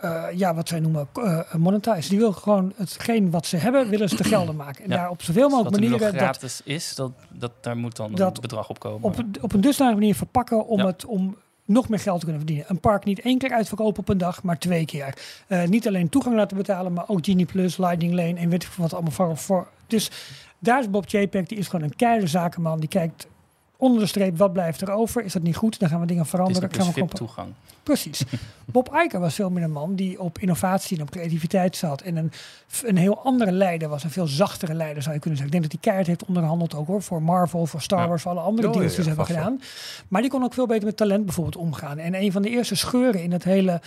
eh, ja, wat zij noemen uh, monetize. Die wil gewoon hetgeen wat ze hebben, willen ze te gelden maken. En Ja. daar op zoveel mogelijk nu nog manieren dat gratis is, dat, dat, daar moet dan Dat een bedrag op komen. op, een- op een dusdanige manier verpakken om Ja. het om nog meer geld te kunnen verdienen. Een park niet één keer uitverkopen op een dag, maar twee keer. Eh, niet alleen toegang laten betalen, maar ook Genie Plus, Lightning Lane en weet ik wat allemaal voor. voor. Dus daar is Bob Chapek, die is gewoon een keiharde zakenman. Die kijkt onder de streep, wat blijft er over? Is dat niet goed? Dan gaan we dingen veranderen. Plus Gaan we toegang. Precies. Bob Iger was veel meer een man die op innovatie en op creativiteit zat. En een, een heel andere leider was. Een veel zachtere leider zou je kunnen zeggen. Ik denk dat hij keihard heeft onderhandeld ook hoor. Voor Marvel, voor Star. Wars, voor alle andere ja, die ze hebben gedaan. Maar die kon ook veel beter met talent bijvoorbeeld omgaan. En een van de eerste scheuren in het hele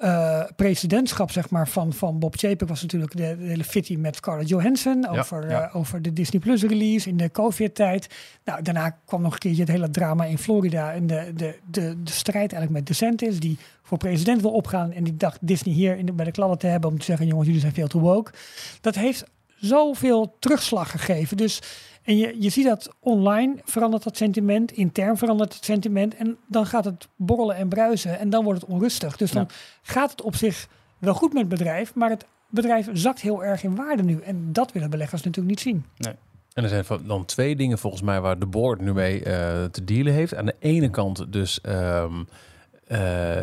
eh, presidentschap zeg maar, van, van Bob Chapek was natuurlijk de, de hele fitty met Scarlett Johansson. Over, ja. eh, over de Disney Plus release in de COVID-tijd. Nou, daarna kwam nog een keertje het hele drama in Florida. En de, de, de, de strijd eigenlijk met DeSantis, die voor president wil opgaan. En die dacht Disney hier in de, bij de kladden te hebben om te zeggen: jongens, jullie zijn veel te woke. Dat heeft zoveel terugslag gegeven. Dus, en je, je ziet dat online verandert dat sentiment, intern verandert het sentiment. En dan gaat het borrelen en bruisen en dan wordt het onrustig. Dus dan gaat het op zich wel goed met het bedrijf, maar het bedrijf zakt heel erg in waarde nu. En dat willen beleggers natuurlijk niet zien. En er zijn dan twee dingen volgens mij waar de board nu mee eh, te dealen heeft. Aan de ene kant dus ehm, eh,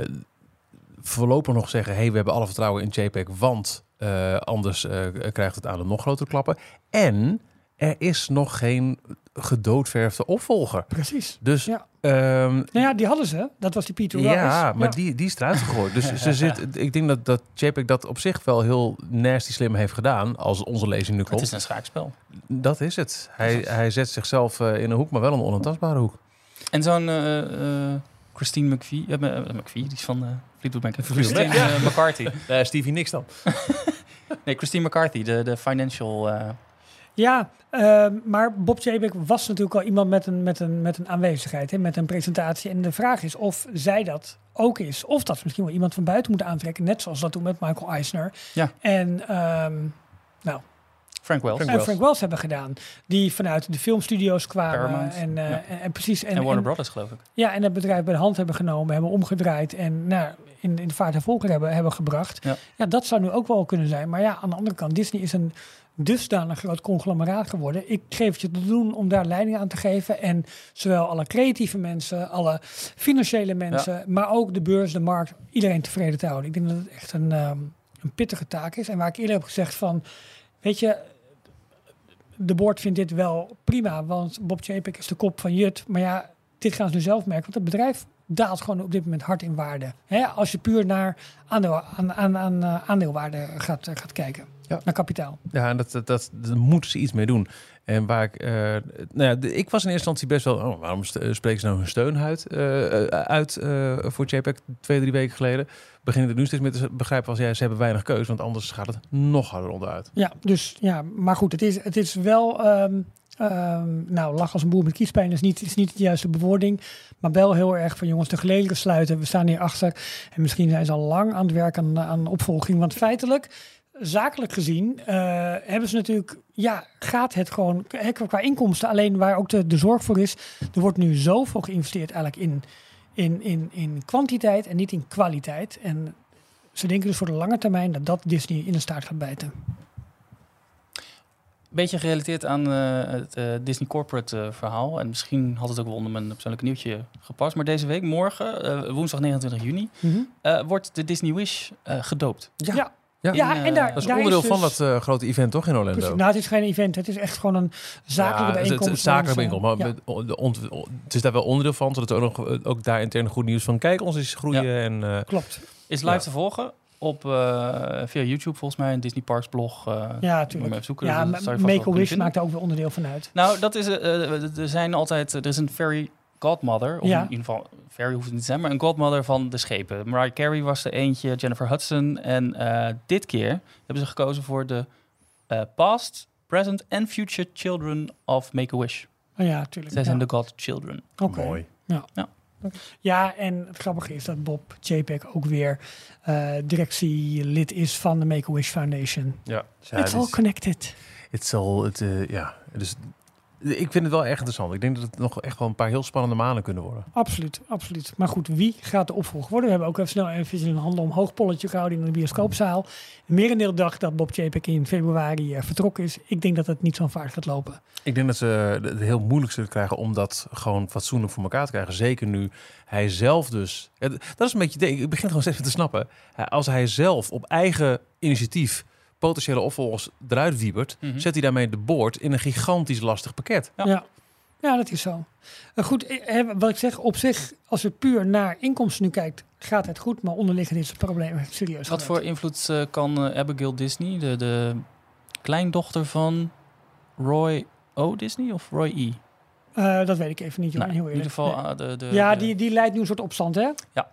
voorlopig nog zeggen... hey, we hebben alle vertrouwen in JPEG, want eh, anders eh, krijgt het aan de nog grotere klappen. En er is nog geen gedoodverfde opvolger. Precies. Dus Ja. ehm, Nou ja, die hadden ze. Dat was die Peter Rice. ja, maar Die, die is eruit gegooid. Dus ze zit, ik denk dat, dat JPEG dat op zich wel heel nasty slim heeft gedaan. Als onze lezing nu Het klopt. is een schaakspel. Dat is het. Hij, hij zet zichzelf eh, in een hoek, maar wel een onaantastbare hoek. En zo'n eh, eh, Christine McVie, eh, eh, McVie, die is van eh Fleetwood Mac. Christine ja. eh, McCarthy. Uh, Stevie niks dan. Nee, Christine McCarthy, de, de financial... eh, Ja, maar Bob Chapek was natuurlijk al iemand met een, met een, met een aanwezigheid, hè, met een presentatie. En de vraag is of zij dat ook is. Of dat ze misschien wel iemand van buiten moeten aantrekken. Net zoals dat toen met Michael Eisner. Ja. En, ehm, Frank Wells. Frank en Frank Wells hebben gedaan. Die vanuit de filmstudio's kwamen. En, eh, ja. en, en precies. En, Warner Brothers, geloof ik. Ja, en het bedrijf bij de hand hebben genomen, hebben omgedraaid en nou, in, in de vaart en volker hebben, hebben gebracht. Ja. Ja. dat zou nu ook wel kunnen zijn. Maar ja, aan de andere kant, Disney is een dusdanig groot conglomeraat geworden. Ik geef het je te doen om daar leiding aan te geven. En zowel alle creatieve mensen, alle financiële mensen, maar ook de beurs, de markt, iedereen tevreden te houden. Ik denk dat het echt een, ehm, een pittige taak is. En waar ik eerder heb gezegd van, weet je, de board vindt dit wel prima, want Bob Chapek is de kop van Jut. Maar ja, dit gaan ze nu zelf merken, want het bedrijf daalt gewoon op dit moment hard in waarde. Als je puur naar aandeel, aan, aan, aan eh, aandeelwaarde gaat, eh, gaat kijken, Ja. naar kapitaal. Ja, en dat, dat, dat, daar moeten ze iets mee doen. En waar ik, eh, nou ja, ik was in eerste instantie best wel, oh, waarom eh, spreken ze nou hun steun uit, eh, uit voor JPEG twee, drie weken geleden? Begin ik het nu steeds meer te begrijpen als ja, ze hebben weinig keus, want anders gaat het nog harder onderuit. Ja, dus ja, maar goed, het is, het is wel. ehm, ehm, nou, lach als een boer met kiespijn is niet, is niet de juiste bewoording. Maar wel heel erg van jongens, de gelederen sluiten. We staan hier achter. En misschien zijn ze al lang aan het werk aan, aan opvolging. Want feitelijk, zakelijk gezien, eh, hebben ze natuurlijk. Ja, gaat het gewoon qua inkomsten. Alleen waar ook de, de zorg voor is. Er wordt nu zoveel geïnvesteerd eigenlijk in, in, in, in kwantiteit en niet in kwaliteit. En ze denken dus voor de lange termijn dat dat Disney in de staart gaat bijten. Beetje gerelateerd aan eh, het eh, Disney Corporate verhaal. En misschien had het ook wel onder mijn persoonlijke nieuwtje gepast. Maar deze week, morgen, woensdag 29 juni, eh, wordt de Disney Wish gedoopt. Ja. Ja. Ja, en daar, eh, Dat is daar onderdeel dus- van dat eh, grote event toch in Orlando? Precies, nou, het is geen event, het is echt gewoon een zakelijke Ja, het- bijeenkomst. Het, het zakelijke bijeenkomst, maar ja. met- de ont- het is daar wel onderdeel van, zodat er ook, nog, ook daar intern goed nieuws van. Kijk, ons is groeien en eh, Klopt. Is live Ja. te volgen op, eh, via YouTube volgens mij, een Disney Parks blog. eh, Ja, natuurlijk. even zoeken, Ja, kunnen Make-A-Wish maakt daar ook weer onderdeel van uit. Nou, dat is, eh, eh, er zijn altijd, er is een fairy godmother, of Ja. in ieder geval, fairy hoeft het niet te zijn, maar een godmother van de schepen. Mariah Carey was er eentje, Jennifer Hudson. En eh, dit keer hebben ze gekozen voor de eh, past, present and future children of Make-A-Wish. Oh, ja, natuurlijk. Zij ja. zijn de godchildren. Oké. mooi. Ja, en het grappige is dat Bob JPEG ook weer eh, directielid is van de Make-A-Wish Foundation. Ja, ja It's het all is- connected. het zal, het, eh, ja, dus ik vind het wel erg interessant. Ik denk dat het nog echt wel een paar heel spannende maanden kunnen worden. Absoluut, absoluut. Maar goed, wie gaat de opvolger worden? We hebben ook even snel even een handel omhoog polletje gehouden in de bioscoopzaal. Merendeel dacht dat Bob JPEG in februari eh, vertrokken is. Ik denk dat het niet zo'n vaart gaat lopen. Ik denk dat ze het heel moeilijk zullen krijgen om dat gewoon fatsoenlijk voor elkaar te krijgen. Zeker nu hij zelf dus... Dat is een beetje... Ik begin gewoon steeds te snappen. Als hij zelf op eigen initiatief potentiële opvolgers eruit wiebert... Mhm. zet hij daarmee de boord in een gigantisch lastig pakket. Ja. Ja, ja. dat is zo. Eh, goed, eh, wat ik zeg, op zich, als je puur naar inkomsten nu kijkt, gaat het goed. Maar onderliggend is het probleem serieus. Wat voor invloed eh, kan eh, Abigail Disney, de, de kleindochter van Roy O. Disney of Roy E? Eh, dat weet ik even niet. Nou, heel in ieder geval Nee. de, de, ja, de- die, die leidt nu een soort opstand, hè? Ja,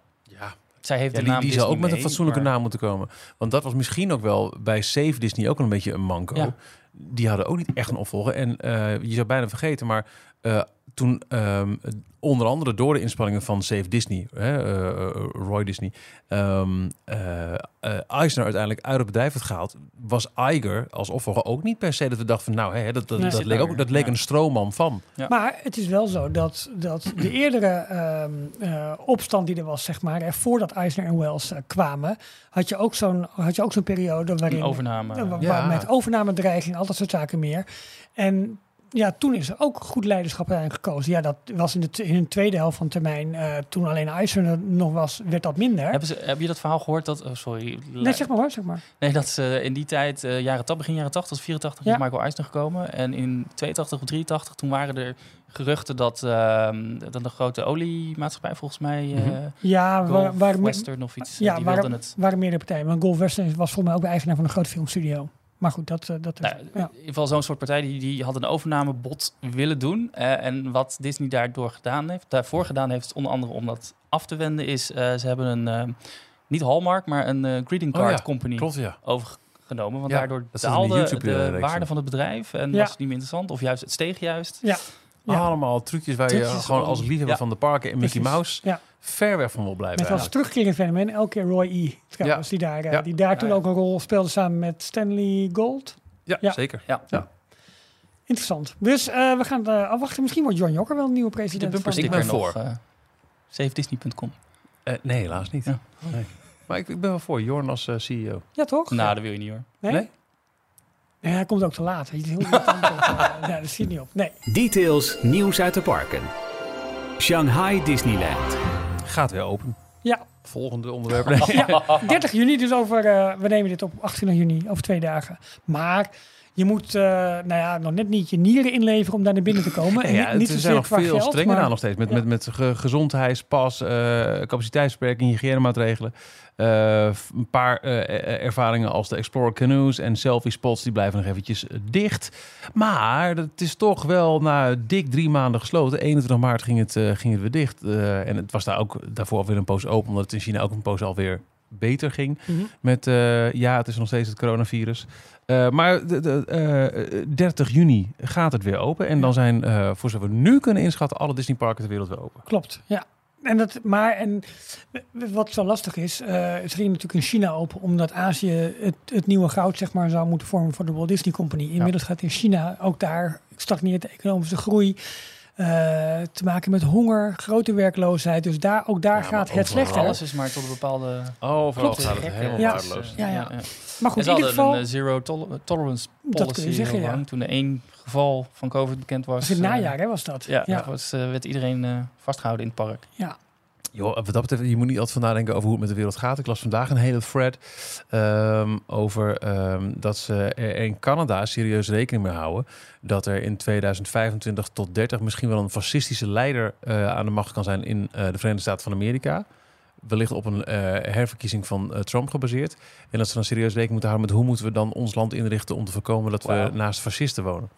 zij heeft ja de die, naam die zou ook met een fatsoenlijke maar- naam moeten komen. Want dat was misschien ook wel bij Save Disney ook een beetje een manco. Ja. Die hadden ook niet echt een opvolger. En eh, je zou bijna vergeten, maar eh, toen ehm, onder andere door de inspanningen van Save Disney, hè, eh, Roy Disney, ehm eh, eh, Eisner uiteindelijk uit het bedrijf werd gehaald, was Iger als opvolger ook niet per se dat we dachten van nou, hè, dat, dat, Nee. dat Zit leek, ook, dat leek ja. een stroomman van. Ja. Maar het is wel zo dat, dat de eerdere ehm, eh, opstand die er was, zeg maar, hè, voordat Eisner en Wells eh, kwamen, had je ook zo'n had je ook zo'n periode waarin overname. Ja, wa- Ja. wa- met overnamedreiging, al dat soort zaken meer. En ja, toen is er ook goed leiderschap uiteindelijk gekozen. Ja, dat was in de, in de tweede helft van termijn, eh, toen alleen Eisner er nog was, werd dat minder. Hebben ze, heb je dat verhaal gehoord? Dat, oh, sorry. Nee, zeg maar hoor, zeg maar. Nee, dat ze in die tijd, eh, jaren, begin jaren 80, 84, Ja. is Michael Eisner gekomen. En in 82 of 83, toen waren er geruchten dat, ehm dat een grote oliemaatschappij, volgens mij, eh Mhm. Ja, Gulf waar, waar, Western of iets, ja, die waren, wilden het. waren meerdere partijen. Want Golf Western was volgens mij ook de eigenaar van een grote filmstudio. Maar goed, dat... eh, dat Nou, ja. In ieder geval zo'n soort partij die, die had een overnamebod willen doen. Eh, en wat Disney daardoor gedaan heeft, daarvoor gedaan heeft, onder andere om dat af te wenden, is eh, ze hebben een, eh, niet Hallmark, maar een eh, greeting Oh card ja, company Klopt, ja. overgenomen. Want Ja, daardoor daalde de ja. waarde van het bedrijf en Ja. was het niet meer interessant. Of juist, het steeg juist. Ja. Ja. Allemaal trucjes waar je gewoon als liefhebber Ja. van de parken en Mickey. Mouse Ja. Ver weg van wil blijven. Met als terugkerend fenomeen elke keer Roy E. Trouwens, die daar, eh, Ja. die daar toen ook een rol speelde samen met Stanley Gold. Ja, Ja. zeker. Ja. Ja. Interessant. Dus eh, we gaan uh, afwachten. Misschien wordt John Jokker wel een nieuwe De president. van- bumpersticker Ik ben voor. eh SaveDisney.com. Eh, nee, helaas niet. Ja. Nee. Maar ik, ik ben wel voor Jorn als eh, CEO. Ja, toch? Nou, dat wil je niet hoor. Nee? Nee? Nee, hij komt ook te laat. Hij is heel. Eh, ja, dat niet op. Nee. Details, nieuws uit de parken. Shanghai Disneyland. Gaat weer open. Ja, Volgende onderwerp. Nee. ja, 30 juni, dus over, eh, we nemen dit op 28 juni, over twee dagen. Maar je moet, eh, nou ja, nog net niet je nieren inleveren om daar naar binnen te komen. En Ja, niet, niet er zijn nog veel geld, strenger maar- aan nog steeds. Met, Ja. met, met ge- gezondheidspas, eh capaciteitsbeperking, hygiënemaatregelen. Eh, een paar eh, eh, ervaringen als de Explorer Canoes en selfie spots, die blijven nog eventjes dicht. Maar het is toch wel na dik drie maanden gesloten. 21 maart ging het, ging het weer dicht. En het was daar ook daarvoor alweer een poos open, omdat het in China ook een poos alweer beter ging. Mhm. Met, eh, ja, het is nog steeds het coronavirus. Eh, maar de, de, eh, 30 juni gaat het weer open. En dan zijn, eh, voor zover we nu kunnen inschatten, alle Disneyparken ter wereld weer open. Klopt, ja. En dat, maar en wat zo lastig is, eh het ging natuurlijk in China open, omdat Azië het, het nieuwe goud zeg maar, zou moeten vormen voor de Walt Disney Company. Inmiddels gaat in China ook daar stagneert de economische groei. Eh, te maken met honger, grote werkloosheid. Dus daar, ook daar Ja, gaat het slechter. Alles is maar tot een bepaalde... Oh, vooral Klopt. gaat het helemaal Ja. waardeloos. Ja, ja. ja. Maar goed, in ieder hadden geval... een eh, zero tol- tolerance Dat policy kun je zeggen, heel ja. lang. Toen er één geval van COVID bekend was. was in het eh, najaar, hè, was dat? Ja, ja. Was, eh, werd iedereen eh, vastgehouden in het park. Joh, wat dat betreft, je moet niet altijd van nadenken over hoe het met de wereld gaat. Ik las vandaag een hele thread ehm, over ehm, dat ze in Canada serieus rekening mee houden dat er in 2025 tot 30 misschien wel een fascistische leider eh, aan de macht kan zijn in eh, de Verenigde Staten van Amerika. Wellicht op een eh, herverkiezing van eh, Trump gebaseerd. En dat ze dan serieus rekening moeten houden met hoe moeten we dan ons land inrichten om te voorkomen dat we naast fascisten wonen.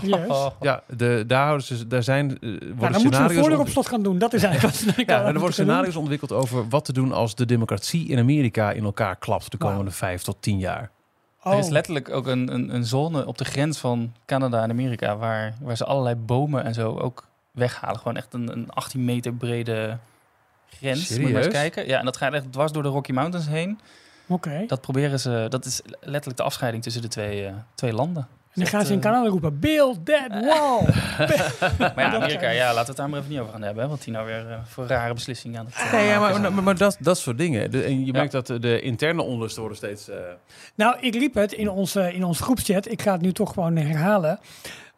Serieus? Oh, Ja, de, daar, houden ze, daar zijn eh, worden Nou, dan moeten we scenario's op- op slot gaan doen. Dat is eigenlijk wat we ja, er worden scenario's ontwikkeld over wat te doen als de democratie in Amerika in elkaar klapt de komende vijf tot tien jaar. Oh. Er is letterlijk ook een, een, een zone op de grens van Canada en Amerika... waar, waar ze allerlei bomen en zo ook weghalen. Gewoon echt een, een 18 meter brede grens. Moet je maar eens kijken. Ja, en dat gaat echt dwars door de Rocky Mountains heen. Oké. Dat proberen ze... Dat is letterlijk de afscheiding tussen de twee, eh, twee landen. En dan gaan ze in eh, Canada roepen, build that wall. Maar ja, Amerika, ja, laten we het daar maar even niet over gaan hebben. Hè, wat die nou weer eh, voor rare beslissingen aan het Nee, ja, maar, maar, maar dat, dat soort dingen. De, en je Ja. merkt dat de interne onlusten worden steeds... eh, nou, ik riep het in onze, in onze groepschat. Ik ga het nu toch gewoon herhalen.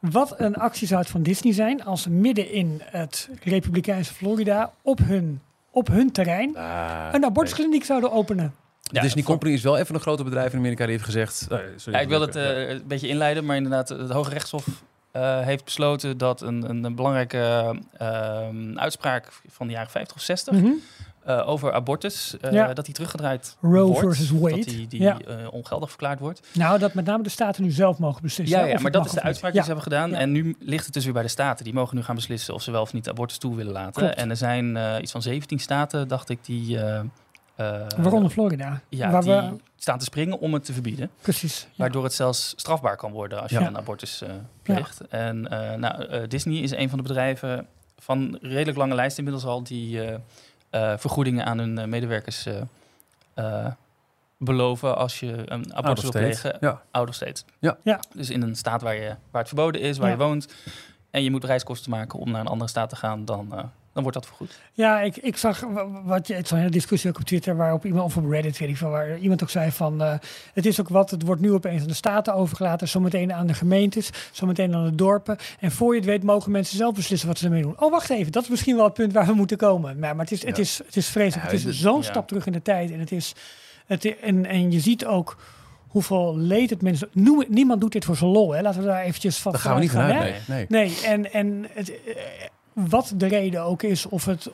Wat een actie zou het van Disney zijn als ze midden in het Republikeinse Florida op hun, op hun terrein nou, een abortuskliniek zouden openen. De Disney voor- Company is wel even een grote bedrijf in Amerika die heeft gezegd... eh, sorry, Ja, ik wil het Ja. eh, een beetje inleiden, maar inderdaad, het Hoge Rechtshof eh, heeft besloten dat een, een, een belangrijke ehm, uitspraak van de jaren 50 of 60 Mhm. Eh, over abortus, eh, Ja. dat die teruggedraaid Roe wordt. versus Wade. Dat die, die Ja. eh, ongeldig verklaard wordt. Nou, dat met name de staten nu zelf mogen beslissen. Ja, ja maar dat is de uitspraak die ze hebben gedaan. En nu ligt het dus weer bij de staten. Die mogen nu gaan beslissen of ze wel of niet abortus toe willen laten. Klopt. En er zijn iets van 17 staten, dacht ik, die... Waaronder Florida. ja, waar die we, staan te springen om het te verbieden. precies. Waardoor het zelfs strafbaar kan worden als je een abortus pleegt. En nou, Disney is een van de bedrijven van redelijk lange lijst inmiddels al... die vergoedingen aan hun eh, medewerkers eh, eh, beloven als je een abortus wil state. plegen. Ja. Out of state. Ja. Ja. Dus in een staat waar, je, waar het verboden is, waar Ja. je woont... en je moet reiskosten maken om naar een andere staat te gaan... dan, eh, dan wordt dat vergoed. Ja, ik, ik zag wa- wat je, het een hele discussie ook op Twitter, waarop iemand of op Reddit, weet ik veel, waar iemand ook zei van, eh, het is ook wat, het wordt nu opeens aan de staten overgelaten, zometeen aan de gemeentes, zometeen aan de dorpen. En voor je het weet mogen mensen zelf beslissen wat ze ermee doen. Oh, wacht even, dat is misschien wel het punt waar we moeten komen. Maar, maar het is, het is, het is vreselijk. Ja, het is zo'n ja. stap terug in de tijd. En het is, het, en, en je ziet ook hoeveel leed het mensen. Noem, niemand doet dit voor zijn lol, hè? Laten we daar eventjes van. Gaan we niet gaan? Nee, nee. Nee, en, en het, eh, wat de reden ook is, of het,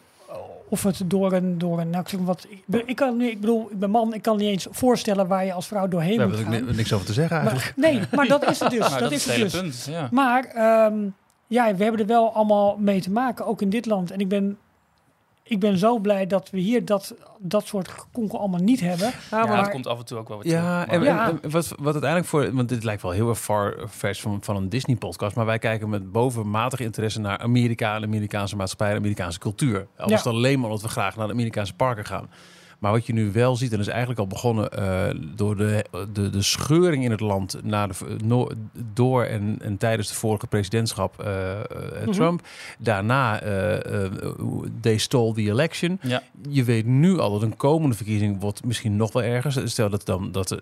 of het door een, door een nou, wat, ik, kan nu, ik bedoel, ik ben man, ik kan niet eens voorstellen waar je als vrouw doorheen Daar moet heb ik niks over te zeggen eigenlijk. Maar, nee, maar dat is het dus. Maar dat, is het dus. punt. Ja. Maar ehm, ja, we hebben er wel allemaal mee te maken, ook in dit land. En ik ben, ik ben zo blij dat we hier dat, dat soort gekonkel allemaal niet hebben. Ja, maar- dat komt af en toe ook wel weer Ja, terug. en, Ja. en- en wat, wat uiteindelijk voor... Want dit lijkt wel heel erg far vers van, van een Disney-podcast. Maar wij kijken met bovenmatig interesse naar Amerika... en de Amerikaanse maatschappij en de Amerikaanse cultuur. Al Ja. is het alleen maar omdat we graag naar de Amerikaanse parken gaan. Maar wat je nu wel ziet, en dat is eigenlijk al begonnen eh, door de, de, de scheuring in het land na de, no- door en, en tijdens de vorige presidentschap eh, eh, Mhm. Trump. Daarna eh, they stole the election. Ja. Je weet nu al dat een komende verkiezing wordt misschien nog wel erger. Stel dat dan dat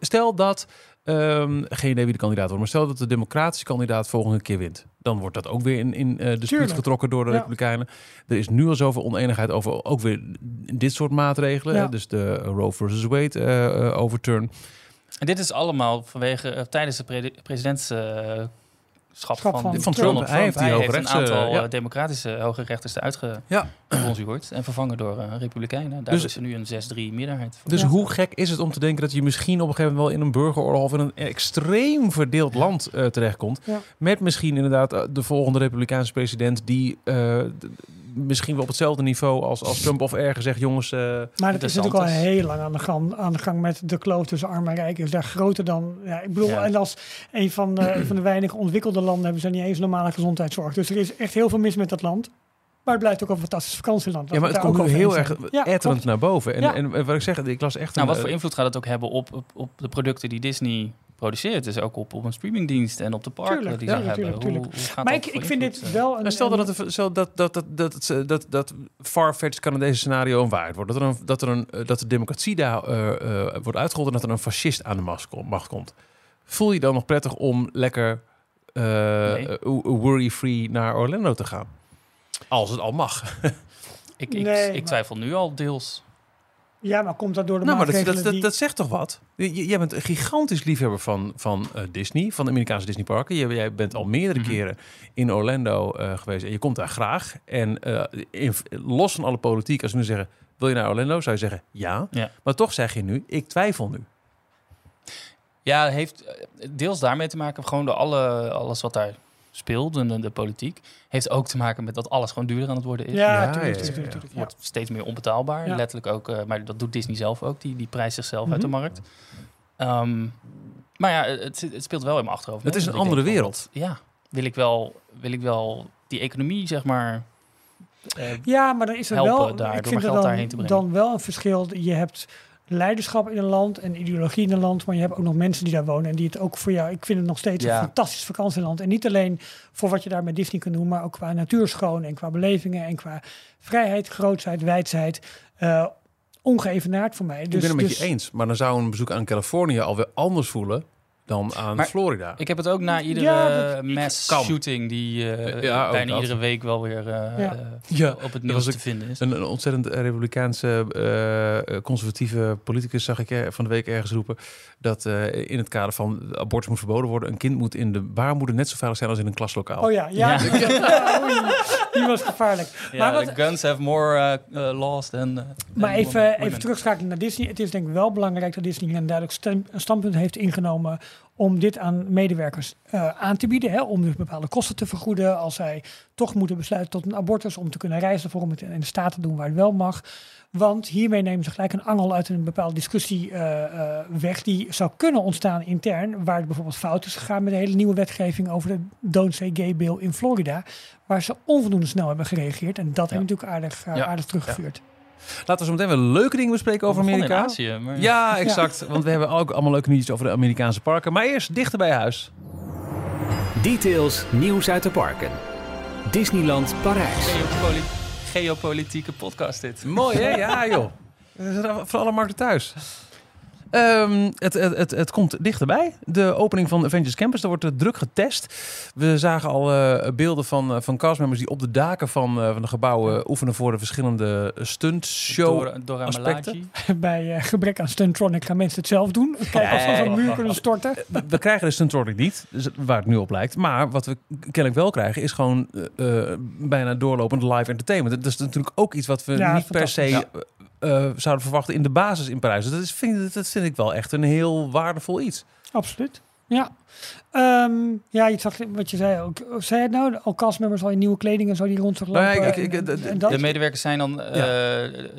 stel dat ehm, geen idee wie de kandidaat wordt, maar stel dat de democratische kandidaat volgende keer wint, dan wordt dat ook weer in, in eh, Tuurlijk. getrokken door de Ja. Republikeinen. Er is nu al zoveel oneenigheid over ook weer dit soort maatregelen. Ja. Dus de Roe versus Wade eh, eh, overturn. En dit is allemaal vanwege eh, tijdens de pre presidentschap Schap van, van Van Trump. Hij heeft een rechts, aantal ja. eh, democratische hoge rechters eruit Ja. gebonzuurd en vervangen door eh, republikeinen. Daar Dus- is er nu een 6-3 meerderheid. Dus Ja. hoe gek is het om te denken dat je misschien op een gegeven moment wel in een burgeroorlog of in een extreem verdeeld land eh, terechtkomt. Ja. Met misschien inderdaad de volgende Republikeinse president die eh, misschien wel op hetzelfde niveau als, als Trump of erger zegt, jongens, eh, Maar het is natuurlijk al heel lang aan de, gang, aan de gang met de kloof tussen arm en rijk. Is daar groter dan. Ja, ik bedoel, Ja. en als een van, de, een van de weinige ontwikkelde landen hebben ze niet eens normale gezondheidszorg. Dus er is echt heel veel mis met dat land. Maar het blijft ook een fantastisch vakantieland. ja, maar het komt nu heel erg. Ja, etterend naar boven. En, Ja. en wat ik zeg, ik las echt Nou, een, wat voor eh, invloed gaat het ook hebben op, op, op de producten die Disney geproduceerd. Dus ook op, op een streamingdienst en op de parken Tuurlijk, die ja, ze hebben. tuurlijk, tuurlijk. Hoe, hoe gaat Maar dat ik, ik vind dit eh? wel een... Nou, stel dat een- het, stel dat, dat, dat, dat, dat, dat, dat, far-fetched Canadese scenario een waarheid wordt. Dat, er een, dat, er een, eh, dat de democratie daar eh, eh, wordt uitgerold en dat er een fascist aan de macht komt. macht komt. Voel je dan nog prettig om lekker eh, Nee. eh, worry-free naar Orlando te gaan? Als het al mag. ik, ik, Nee, ik maar- twijfel nu al deels. Ja, maar komt dat door de nou, maar dat, dat, dat, die... dat zegt toch wat? Jij bent een gigantisch liefhebber van, van eh, Disney, van de Amerikaanse Disneyparken. Jij, jij bent al meerdere Mhm. keren in Orlando eh, geweest en je komt daar graag. En eh, in- los van alle politiek, als we nu zeggen, wil je naar Orlando? Zou je zeggen ja. Ja. Maar toch zeg je nu, ik twijfel nu. Ja, het heeft deels daarmee te maken, gewoon door alle, alles wat daar speelt en de, de politiek. Heeft ook te maken met dat alles gewoon duurder aan het worden is. Ja, Ja, tuurlijk, ja. wordt steeds meer onbetaalbaar. Ja. Letterlijk ook, eh, maar dat doet Disney zelf ook. Die, die prijst zichzelf uit de Mhm. markt. Ehm, maar ja, het, het speelt wel in mijn achterhoofd. Het is een andere denk wereld. Ja, wil ik wel, wil ik wel die economie, zeg maar... eh, Ja, maar dan is er helpen wel. daar, ik door vind er dan, daarheen te brengen. dan wel een verschil. Je hebt leiderschap in een land en ideologie in een land, maar je hebt ook nog mensen die daar wonen en die het ook voor jou. Ik vind het nog steeds Ja. een fantastisch vakantieland. En niet alleen voor wat je daar met Disney kunt doen, maar ook qua natuurschoon en qua belevingen en qua vrijheid, grootsheid, wijdheid. eh ongeëvenaard voor mij. Dus, ik ben het met dus- je eens. Maar dan zou een bezoek aan Californië alweer anders voelen dan aan Maar- Florida. ik heb het ook na iedere Ja, mass Kan. shooting die eh, Ja, bijna dat. iedere week wel weer eh, Ja. op het nieuws te vinden is. Een, een ontzettend eh, republikeinse, conservatieve politicus zag ik van de week ergens roepen dat eh, in het kader van abortus moet verboden worden. Een kind moet in de baarmoeder net zo veilig zijn als in een klaslokaal. Oh ja, ja. Die was gevaarlijk. Maar wat, guns have more uh, uh, laws than... uh, Maar than even, women. even terugschakelen naar Disney. Het is denk ik wel belangrijk dat Disney een duidelijk stem- een standpunt heeft ingenomen om dit aan medewerkers aan te bieden. Hè, om dus bepaalde kosten te vergoeden als zij toch moeten besluiten tot een abortus. Om te kunnen reizen voor om het in de staat te doen waar het wel mag. Want hiermee nemen ze gelijk een angel uit een bepaalde discussie eh, eh, weg. Die zou kunnen ontstaan intern. Waar het bijvoorbeeld fout is gegaan met de hele nieuwe wetgeving over de Don't Say Gay Bill in Florida. Waar ze onvoldoende snel hebben gereageerd. En dat heeft natuurlijk aardig, eh, Ja. aardig teruggevuurd. Laten we zo meteen wel leuke dingen bespreken over Amerika. Azië, maar... Ja, exact. Want we hebben ook allemaal leuke nieuwtjes over de Amerikaanse parken. Maar eerst dichter bij huis. Details nieuws uit de parken. Disneyland Parijs. Geopoli- geopolitieke podcast dit. Mooi hè? Ja joh. Voor alle markten thuis. Ehm, het, het, het, het komt dichterbij. De opening van Avengers Campus. Daar wordt eh, druk getest. We zagen al eh, beelden van, uh, van castmembers die op de daken van, eh, van de gebouwen oefenen voor de verschillende stuntshow Dora, Dora aspecten. Bij eh, gebrek aan stuntronic gaan mensen het zelf doen. Kijken of ze Nee. zo'n muur kunnen storten. We krijgen de stuntronic niet, dus waar het nu op lijkt. Maar wat we kennelijk wel krijgen is gewoon eh, eh, bijna doorlopend live entertainment. Dat is natuurlijk ook iets wat we Ja, niet per se. Eh, eh, zouden verwachten in de basis in Parijs. Dus dat, is, vind, dat vind ik wel echt een heel waardevol iets. Absoluut. Ja. Ehm, ja, je zag wat je zei ook. Zei het nou? Al castmembers al in nieuwe kleding en zo die rond zich lopen. Nou ja, ik- ik- en- ik- en dat? De medewerkers zijn dan... eh,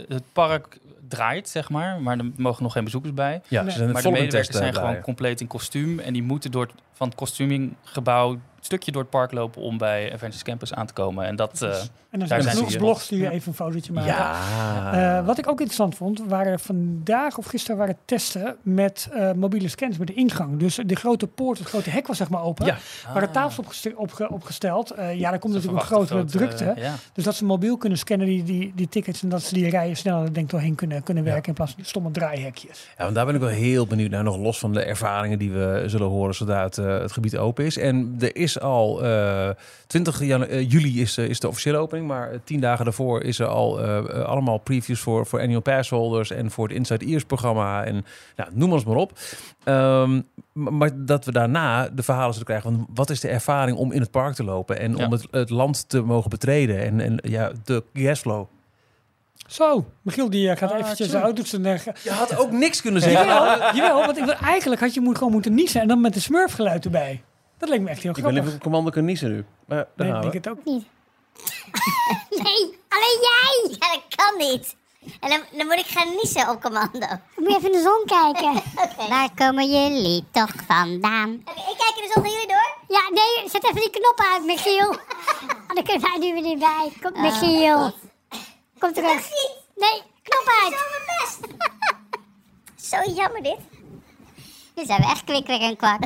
Het park draait, zeg maar. Maar er mogen nog geen bezoekers bij. Ja, Nee. ze zijn Maar de medewerkers test, zijn eh, gewoon compleet in kostuum. En die moeten door het, van het costuminggebouw een stukje door het park lopen om bij Avengers Campus aan te komen. En dat... eh, en dan daar zijn er zijn genoeg blogs die even een fotootje maken. Ja. Eh, wat ik ook interessant vond, waren vandaag of gisteren waren testen met eh, mobiele scans met de ingang. Dus de grote poort, het grote hek was zeg maar open. Ja. Waar de tafels opgeste- opge- opgesteld. Eh, ja, daar komt natuurlijk een grotere drukte. Ja. Dus dat ze mobiel kunnen scannen, die, die, die tickets. En dat ze die rijen sneller denk ik, doorheen kunnen, kunnen werken. In plaats van die stomme draaihekjes. Ja, want daar ben ik wel heel benieuwd naar. Nog los van de ervaringen die we zullen horen zodra het, het gebied open is. En er is al eh 20 janu- eh, juli is, eh, is de officiële opening. Maar tien dagen daarvoor is er al allemaal previews voor, voor annual pass holders. En voor het Inside Ears programma. En nou, noem ons maar op. Ehm, maar dat we daarna de verhalen zullen krijgen van wat is de ervaring om in het park te lopen. En Ja. om het, het land te mogen betreden. En, en ja, de cashflow. Zo, Michiel die gaat Ah, eventjes zijn, eh, ge- Je had ook niks kunnen zeggen. Jawel, jawel, want ik, eigenlijk had je moet gewoon moeten niezen en dan met de smurfgeluid erbij. Dat leek me echt heel Ik ben grappig. even op commando kunnen niezen nu. Maar daar Nee, gaan ik denk het ook. Niet. Nee, alleen jij! Ja, dat kan niet. En dan, dan moet ik gaan niezen op commando. Dan moet je even in de zon kijken. Waar komen jullie toch vandaan? Oké, ik kijk er dus onder jullie door. Ja, nee, zet even die knop uit, Michiel. En dan kunnen wij nu weer niet bij. Kom, Michiel. Kom terug. Nee, knop uit. Zo mijn best. Zo jammer dit. Nu zijn we echt kwik, kwik en kwak.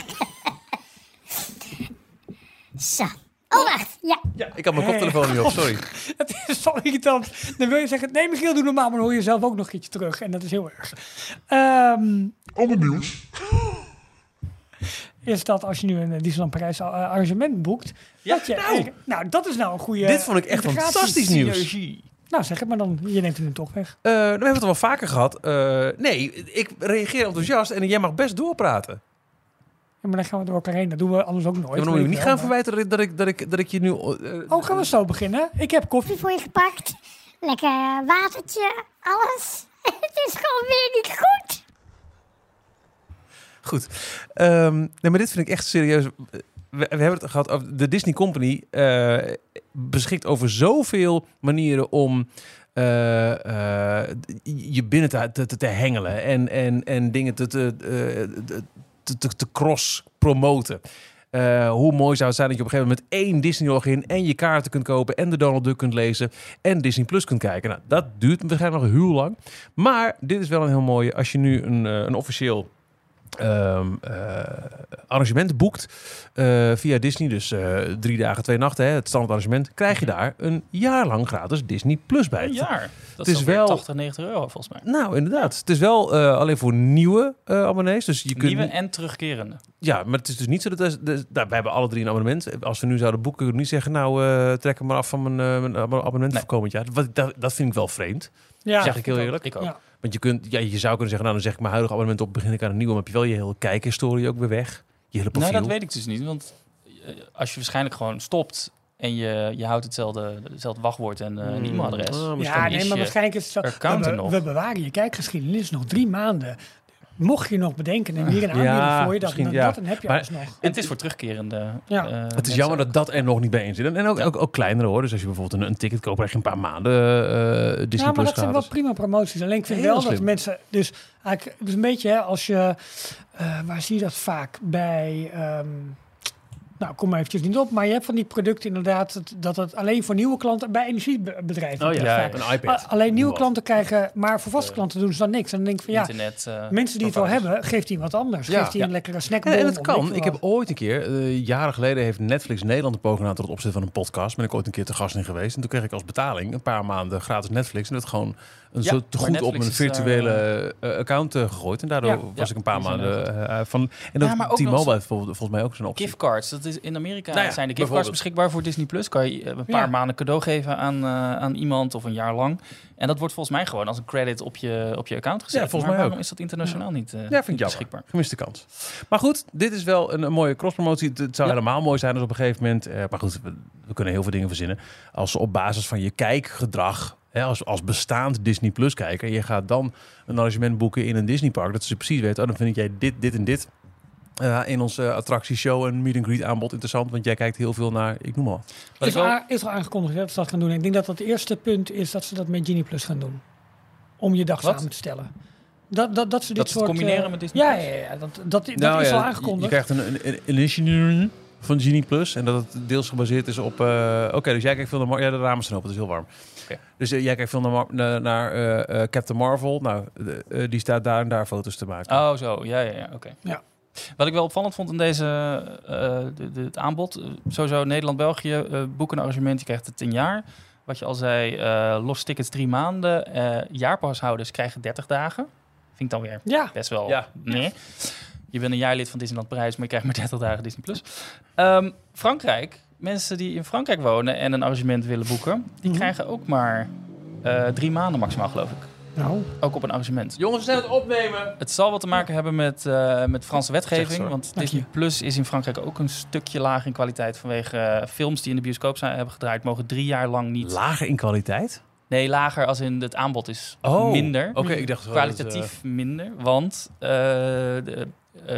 Zo. Oh, wacht. Ja, Ja, ik had mijn koptelefoon niet op, sorry. Het is zo irritant. Dan wil je zeggen, nee Michiel, doe normaal, maar dan hoor je zelf ook nog iets terug. En dat is heel erg. Ehm, Ander nieuws. is dat als je nu een eh, Disneyland Parijs eh, arrangement boekt, dat je eigenlijk- nou, dat is nou een goede Dit vond ik echt fantastisch nieuws. Synergie. Nou, zeg het maar dan. Je neemt hem toch weg. Eh, we hebben het al wel vaker gehad. Eh, nee, ik reageer enthousiast en jij mag best doorpraten. Ja, maar dan gaan we door elkaar heen. Dat doen we anders ook nooit. moet weet je ik niet gaan maar- verwijten dat ik, dat ik, dat ik je nu... eh, Oh, gaan we zo beginnen? Ik heb koffie. voor je gepakt. Lekker watertje, alles. Het is gewoon weer niet goed. Goed. Ehm, nee, maar dit vind ik echt serieus. We, we hebben het gehad over de Disney Company eh, beschikt over zoveel manieren om je binnen te, te, te hengelen en, en, en dingen te, te, te, te, te cross-promoten. Eh, hoe mooi zou het zijn dat je op een gegeven moment één Disney login en je kaarten kunt kopen en de Donald Duck kunt lezen en Disney Plus kunt kijken. Nou, dat duurt waarschijnlijk nog heel lang. Maar dit is wel een heel mooie. Als je nu een, eh, een officieel ehm, eh, arrangement boekt eh, via Disney, dus eh, drie dagen, twee nachten, hè, het standaard arrangement, krijg je daar een jaar lang gratis Disney Plus bij. Een jaar. Dat Het is is wel wel- 80, 90 euro volgens mij. Nou, inderdaad. Het is wel eh, alleen voor nieuwe eh, abonnees. Dus je kunt Nieuwe en terugkerende. ja, maar het is dus niet zo dat... dus- nou, wij hebben alle drie een abonnement. Als we nu zouden boeken, kunnen we niet zeggen... nou, eh, trek hem maar af van mijn, eh, mijn abo- abonnement Nee. voor komend jaar. Wat, dat, dat vind ik wel vreemd. Ja, zeg ik heel eerlijk. Ik ook. Ja. Want je, kunt, ja, je zou kunnen zeggen... nou, dan zeg ik mijn huidige abonnement op... begin ik aan een nieuwe. Maar heb je wel je hele kijkhistorie ook weer weg. Je hele profiel. Nou, dat weet ik dus niet. Want eh, als je waarschijnlijk gewoon stopt en je, je houdt hetzelfde, hetzelfde wachtwoord en eh, een e-mailadres. Ah, Ja, nee, maar waarschijnlijk is het zo. account we, nog. we bewaren je kijkgeschiedenis nog drie maanden. Mocht je nog bedenken en hier een aanbieding Ja, voor je, dat, dan, ja. dat, dan heb je Maar- alles nog. En het is voor terugkerende. Ja. eh, Het is jammer ook. dat dat er nog niet bij in zit. En ook, ook, ook kleinere hoor. Dus als je bijvoorbeeld een, een ticket koopt, krijg je een paar maanden eh Disney Ja, maar Plus dat zijn wel prima promoties. Alleen ik vind Heel wel dat mensen... Dus eigenlijk dus een beetje hè, als je... eh, waar zie je dat vaak? Bij... ehm, nou, kom maar eventjes niet op. Maar je hebt van die producten inderdaad... Dat, het alleen voor nieuwe klanten... Bij energiebedrijven. Oh ja, een iPad. Alleen nieuwe klanten krijgen... Maar voor vaste klanten doen ze dan niks. En dan denk ik van ja... Internet. eh, Mensen die het wel hebben, geeft die wat anders. Ja. Geeft die Ja. een lekkere snackbon. En, en het kan. Ik heb ooit een keer, eh, jaren geleden heeft Netflix Nederland een poging aan tot het opzetten van een podcast. Ben ik ooit een keer te gast in geweest. En toen kreeg ik als betaling een paar maanden gratis Netflix. En dat gewoon een Ja, te goed op mijn daar, virtuele eh, account eh, gegooid. En daardoor Ja. was Ja, ik een paar maanden eh, van. En Ja, ook nog T-Mobile heeft volgens, volgens mij ook zo'n optie. Giftcards. Dat is in Amerika Nou ja, zijn de giftcards beschikbaar voor Disney Plus. Kan je eh, een paar Ja. maanden cadeau geven aan, eh, aan iemand of een jaar lang. En dat wordt volgens mij gewoon als een credit op je, op je account gezet. Ja, volgens maar mij waarom ook. is dat internationaal niet, eh, Ja, vind niet beschikbaar? Gemiste kans. Maar goed, dit is wel een, een mooie crosspromotie. Het, zou Ja. helemaal mooi zijn als op een gegeven moment... eh, maar goed, we, we kunnen heel veel dingen verzinnen. Als ze op basis van je kijkgedrag... Hè, als, als bestaand Disney Plus kijker... je gaat dan een arrangement boeken in een Disney park... dat ze precies weten, oh, dan vind jij dit, dit en dit... eh, in onze attractieshow en meet and greet aanbod interessant, want jij kijkt heel veel naar, ik noem maar wat. Is al, wel- a- is al aangekondigd hè, dat ze dat gaan doen. Ik denk dat dat het eerste punt is dat ze dat met Genie Plus gaan doen. Om je dag Wat? samen te stellen. Dat, dat, dat ze dit Dat soort... combineren eh, met Disney Ja, ja, ja. Dat, dat, dat Nou is ja, al je- aangekondigd. Je krijgt een, een, een van Genie Plus. En dat het deels gebaseerd is op... eh, Oké, dus jij kijkt veel naar... Ja, de ramen staan open, het is heel warm. Dus eh, jij kijkt veel naar, naar, naar, eh, eh, Captain Marvel. Nou, de- eh, die staat daar en daar foto's te maken. Oh, zo. Ja, ja, ja. Oké. Ja. Wat ik wel opvallend vond in deze, eh, de, de- het aanbod. sowieso Nederland-België, eh boeken een arrangement. Je krijgt het een jaar. Wat je al zei, eh los tickets drie maanden. eh jaarpashouders krijgen 30 dagen. Vind ik dan weer Ja, best wel Ja. nee. Je bent een jaar lid van Disneyland Parijs, maar je krijgt maar 30 dagen Disney+. Plus. Ehm, Frankrijk, mensen die in Frankrijk wonen en een arrangement willen boeken... die Mhm. krijgen ook maar eh, drie maanden maximaal, geloof ik. nou, Ook op een arrangement. Jongens, we zijn het opnemen. Het zal wat te maken hebben met, eh, met Franse wetgeving. Want Disney. Plus is in Frankrijk ook een stukje lager in kwaliteit. Vanwege eh, films die in de bioscoop zijn, hebben gedraaid, mogen drie jaar lang niet. Lager in kwaliteit? nee, lager als in het aanbod is Oh, minder. Oké, ik dacht dat, Kwalitatief minder. Want eh, de, eh,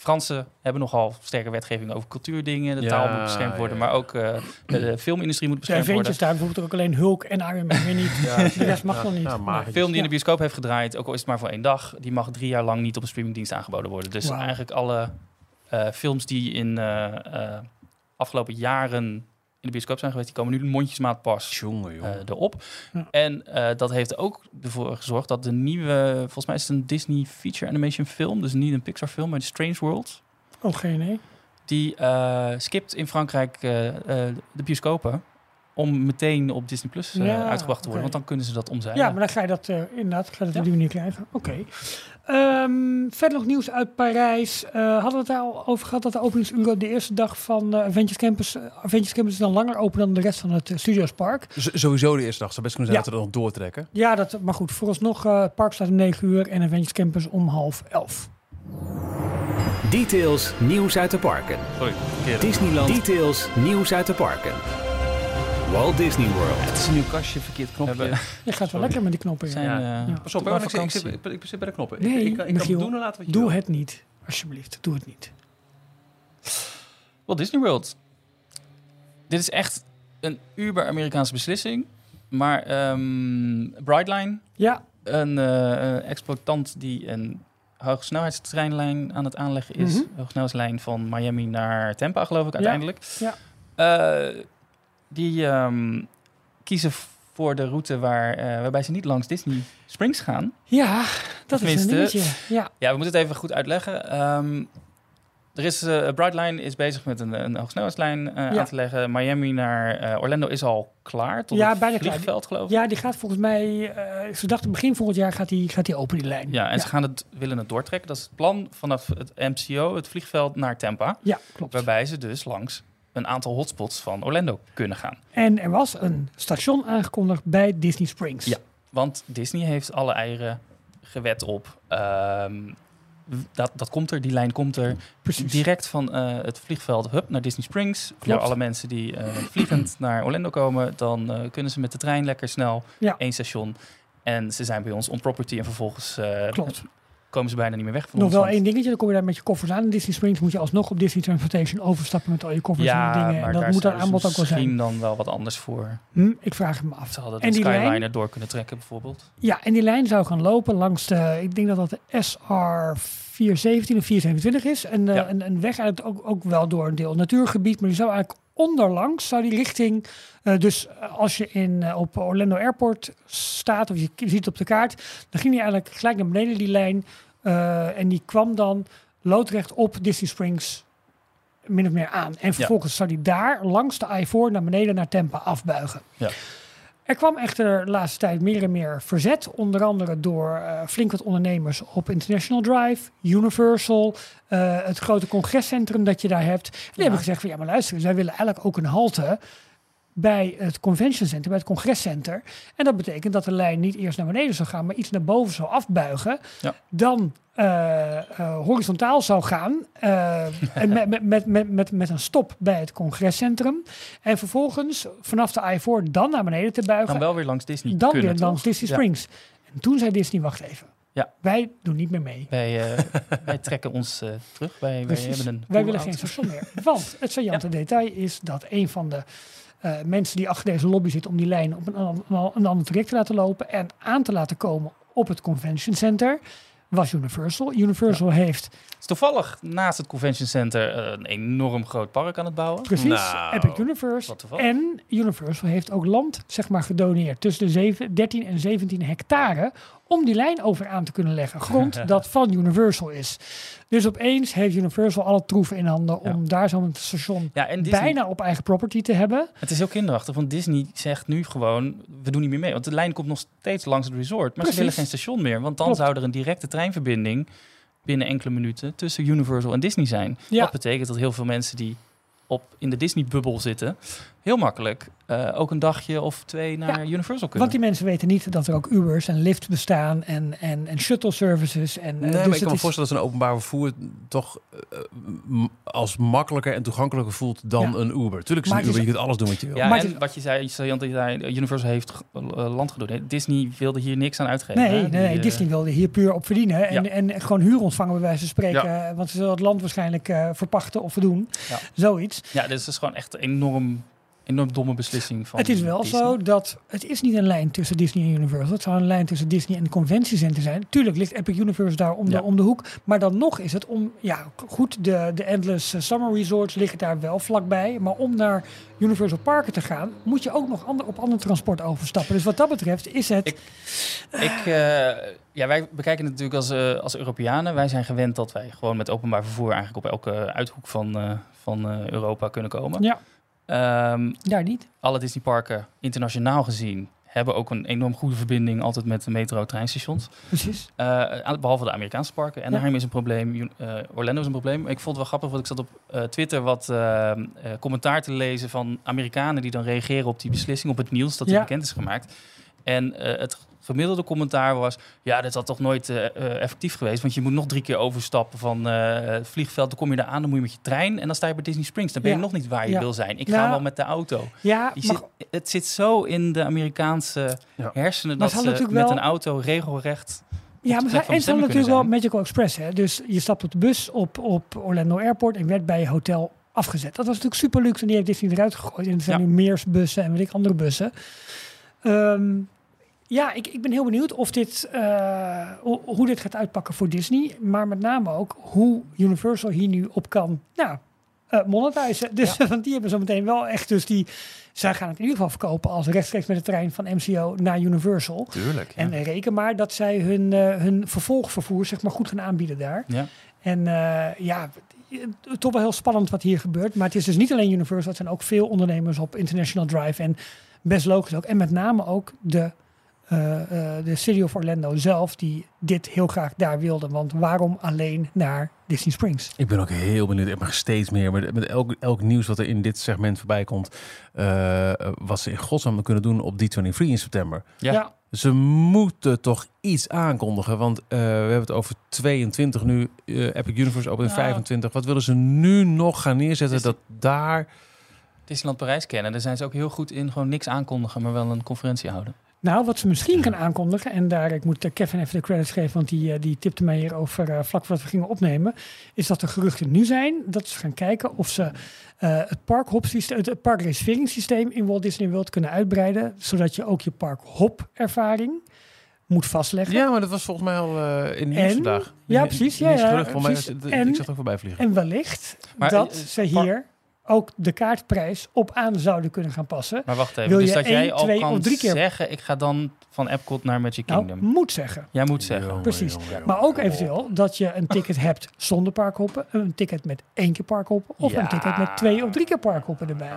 Fransen hebben nogal sterke wetgeving over cultuurdingen. De Ja, taal moet beschermd worden, ja, ja. maar ook eh, de, filmindustrie moet zijn beschermd ventjes worden. daar bijvoorbeeld ook alleen Hulk en Iron Man weer niet. de rest mag nog niet. Ja, maar Een film die in Ja. de bioscoop heeft gedraaid, ook al is het maar voor één dag, die mag drie jaar lang niet op een streamingdienst aangeboden worden. Dus eigenlijk alle eh, films die in eh, eh, afgelopen jaren in de bioscoop zijn geweest, die komen nu mondjesmaat pas Jongen, eh, jongen. erop. Ja. En eh, dat heeft ook ervoor gezorgd dat de nieuwe, volgens mij is het een Disney feature animation film, dus niet een Pixar film, maar de Strange World. Oh, geen idee. Die eh, skipt in Frankrijk eh, eh, de bioscopen om meteen op Disney Plus eh, Ja, uitgebracht te worden. Want dan kunnen ze dat omzeilen. Ja, maar dan ga je dat eh, inderdaad ga je dat op die manier krijgen. Oké. Ehm, verder nog nieuws uit Parijs. Eh, hadden we het daar al over gehad dat de openingsuren de eerste dag van Avengers Campus... Avengers Campus is dan langer open dan de rest van het Studios Park. Z- sowieso de eerste dag. Zou best kunnen zijn Ja. dat we er nog doortrekken. Ja, dat, maar goed. Vooralsnog, het park staat om 9 uur en Avengers Campus om half 11. Details nieuws uit de parken. Sorry. Disneyland Details nieuws uit de parken. Walt Disney World. Het is een nieuw kastje, verkeerd knopje. Hebben- Je gaat wel lekker met die knoppen zijn, Ja. eh, Ja. Pas op, ik, zit- ik, vakantie. zit, ik, ik zit bij de knoppen. Nee, ik, ik, kan- ik kan Michiel, doen en laten wat je Doe wil. het niet. Alsjeblieft, doe het niet. Walt Disney World. Dit is echt een uber-Amerikaanse beslissing. Maar ehm Brightline, Ja, een eh, exploitant die een hogesnelheidstreinlijn aan het aanleggen is. Mhm. Hogesnelheidslijn van Miami naar Tampa, geloof ik uiteindelijk. Ja. Eh, die ehm, kiezen voor de route waar, eh, waarbij ze niet langs Disney Springs gaan. ja dat is een Tenminste. Ja, Ja, we moeten het even goed uitleggen. Ehm, er is, eh Brightline is bezig met een, een hoogsnelheidslijn eh, Ja. aan te leggen. Miami naar Orlando is al klaar, tot Ja, het bijna klaar. vliegveld, geloof ik. ja, die gaat volgens mij... ze dachten begin volgend jaar gaat die, gaat die open, die lijn. Ja, en ze gaan het, willen het doortrekken. Dat is het plan vanaf het MCO, het vliegveld, naar Tampa. Ja, klopt. Waarbij ze dus langs een aantal hotspots van Orlando kunnen gaan. En er was een station aangekondigd bij Disney Springs. Ja. Want Disney heeft alle eieren gewet op. Ehm, dat, dat komt er, die lijn komt er. precies. Direct van eh, het vliegveld Hub naar Disney Springs. Voor alle mensen die eh, vliegend naar Orlando komen, dan eh, kunnen ze met de trein lekker snel Ja. één station. En ze zijn bij ons on property en vervolgens Klopt. Komen ze bijna niet meer weg van Nog wel één dingetje, dan kom je daar met je koffers aan. In Disney Springs moet je alsnog op Disney Transportation overstappen met al je koffers en Ja, die dingen. maar En dat daar moet ze aanbod ook wel misschien zijn. dan wel wat anders voor. Hm, ik vraag het me af. Ze hadden En de die lijn? Skyliner door kunnen trekken bijvoorbeeld. Ja, en die lijn zou gaan lopen langs de, ik denk dat dat de SR 417 of 427 is. En Ja. een weg eigenlijk ook, ook wel door een deel natuurgebied, maar die zou eigenlijk onderlangs, zou die richting, eh, dus eh, als je in, eh, op Orlando Airport staat of je ziet het op de kaart, dan ging die eigenlijk gelijk naar beneden die lijn en die kwam dan loodrecht op Disney Springs min of meer aan. En vervolgens zou die daar langs de I-4 naar beneden naar Tampa afbuigen. Ja. Er kwam echter de laatste tijd meer en meer verzet. Onder andere door eh, flink wat ondernemers op International Drive, Universal, eh, het grote congrescentrum dat je daar hebt. Die hebben gezegd van ja, maar luister, zij willen eigenlijk ook een halte bij het convention center, bij het congrescenter. En dat betekent dat de lijn niet eerst naar beneden zou gaan, maar iets naar boven zou afbuigen. Ja. Dan eh, eh, horizontaal zou gaan. eh, en met, met, met, met, met, met een stop bij het congrescentrum. En vervolgens vanaf de I-4 dan naar beneden te buigen. Dan wel weer langs Disney Dan kunnen, weer langs? Disney Ja. Springs. En toen zei Disney, wacht even. Ja. Wij doen niet meer mee. Wij, wij trekken ons terug. Wij, wij hebben een Wij willen geen station meer. Want het saillante detail is dat een van de eh, mensen die achter deze lobby zit om die lijn op een, an- een ander traject te laten lopen en aan te laten komen op het convention center was Universal. Universal heeft Het is toevallig naast het Convention Center eh, een enorm groot park aan het bouwen. precies Nou, Epic Universe en Universal heeft ook land zeg maar gedoneerd tussen de 7, 13 en 17 hectare om die lijn over aan te kunnen leggen. Grond dat van Universal is. Dus opeens heeft Universal alle troeven in handen om daar zo'n station Ja, en Disney, bijna op eigen property te hebben. het is heel kinderachtig, want Disney zegt nu gewoon, we doen niet meer mee. Want de lijn komt nog steeds langs het resort, maar Precies. ze willen geen station meer. Want dan Klopt. zou er een directe treinverbinding binnen enkele minuten tussen Universal en Disney zijn. Ja. Dat betekent dat heel veel mensen die op, in de Disney-bubbel zitten, heel makkelijk eh, ook een dagje of twee naar Ja, Universal kunnen. Want die mensen weten niet dat er ook Ubers en Lyft bestaan en, en, en shuttle services. En, eh, Nee, dus maar ik kan me is- voorstellen dat zo'n openbaar vervoer toch eh, als makkelijker en toegankelijker voelt dan Ja. een Uber. Tuurlijk is Maar een het Uber, is- je kunt alles doen wat je wil. Ja, Maar en is- wat je zei, Sajant, dat je zei, Universal heeft land gedoneerd. Disney wilde hier niks aan uitgeven. Nee, hè? nee, Die, nee, Disney wilde hier puur op verdienen. En, Ja. en gewoon huur ontvangen bij wijze van spreken. Want ze zullen het land waarschijnlijk eh, verpachten of verdoen. Ja. Zoiets. Ja, dus het is gewoon echt enorm, enorm domme beslissing van Het is wel Disney. zo dat het is niet een lijn tussen Disney en Universal. Het zou een lijn tussen Disney en de conventiecentrum zijn. Tuurlijk ligt Epic Universe daar om, Ja. de, om de hoek. Maar dan nog is het om... Ja, goed, de, de Endless Summer Resorts liggen daar wel vlakbij. Maar om naar Universal Parken te gaan... moet je ook nog ander, op ander transport overstappen. Dus wat dat betreft is het... Ik- Ik, eh, ja, wij bekijken het natuurlijk als, eh, als Europeanen. Wij zijn gewend dat wij gewoon met openbaar vervoer eigenlijk op elke uithoek van, eh, van Europa kunnen komen. ja, Ehm, daar niet. alle Disneyparken, internationaal gezien, hebben ook een enorm goede verbinding altijd met de metro-treinstations. Precies. Eh, behalve de Amerikaanse parken. Anaheim is een probleem, eh, Orlando is een probleem. Ik vond het wel grappig, want ik zat op eh, Twitter wat commentaar te lezen van Amerikanen die dan reageren op die beslissing, op het nieuws dat die Ja. bekend is gemaakt. En het gemiddelde commentaar was, ja, dit had toch nooit eh, eh, effectief geweest, want je moet nog drie keer overstappen van eh, het vliegveld, dan kom je daar aan, dan moet je met je trein en dan sta je bij Disney Springs. Dan ben je Ja. nog niet waar je Ja. wil zijn. Ik ga wel met de auto. Ja, Je mag- zit, het zit zo in de Amerikaanse Ja. hersenen dat ze met wel- een auto regelrecht Ja, maar en ze natuurlijk wel Magical Express. Hè? Dus je stapt op de bus op, op Orlando Airport en werd bij je hotel afgezet. Dat was natuurlijk super luxe en die heeft Disney eruit gegooid. En er zijn Ja. nu Meersbussen en weet ik andere bussen. Ehm, ja, ik, ik ben heel benieuwd of dit, eh, ho- hoe dit gaat uitpakken voor Disney. Maar met name ook hoe Universal hier nu op kan nou, eh monetizen. Dus want die hebben zo meteen wel echt... Dus die, zij gaan het in ieder geval verkopen als rechtstreeks met de trein van MCO naar Universal. Tuurlijk. ja. En reken maar dat zij hun, eh, hun vervolgvervoer zeg maar, goed gaan aanbieden daar. Ja. En ja, toch wel heel spannend wat hier gebeurt. Maar het is dus niet alleen Universal, het zijn ook veel ondernemers op International Drive. En best logisch ook. En met name ook de, de City of Orlando zelf, die dit heel graag daar wilde. Want waarom alleen naar Disney Springs? Ik ben ook heel benieuwd, ik mag steeds meer, met, met elk, elk nieuws wat er in dit segment voorbij komt, eh, wat ze in godsnaam kunnen doen op D23 in september. Ja. Ze moeten toch iets aankondigen, want eh, we hebben het over 22 nu, eh, Epic Universe open in Nou. 25. Wat willen ze nu nog gaan neerzetten Is- dat daar... Disneyland Parijs kennen, daar zijn ze ook heel goed in gewoon niks aankondigen, maar wel een conferentie houden. Nou, wat ze misschien gaan aankondigen, en daar, ik moet Kevin even de credits geven, want die, eh, die tipte mij hierover eh, vlak voordat we gingen opnemen, is dat de geruchten nu zijn dat ze gaan kijken of ze eh, het parkhopsysteem, het, het parkreserveringssysteem in Walt Disney World kunnen uitbreiden, zodat je ook je parkhop ervaring moet vastleggen. Ja, maar dat was volgens mij al eh, in de nieuws vandaag. Ja, precies, ja, precies. ik En- zag het ook voorbij vliegen. En wellicht Maar, dat ze hier ook de kaartprijs op aan zouden kunnen gaan passen. Maar wacht even, Wil dus je dat jij al twee kan of drie keer- zeggen, ik ga dan van Epcot naar Magic Nou, Kingdom. moet zeggen. Jij moet zeggen. Jongen, Precies. jongen, jongen. Maar ook eventueel dat je een ticket hebt zonder parkhoppen, een ticket met één keer parkhoppen of Ja. een ticket met twee of drie keer parkhoppen erbij.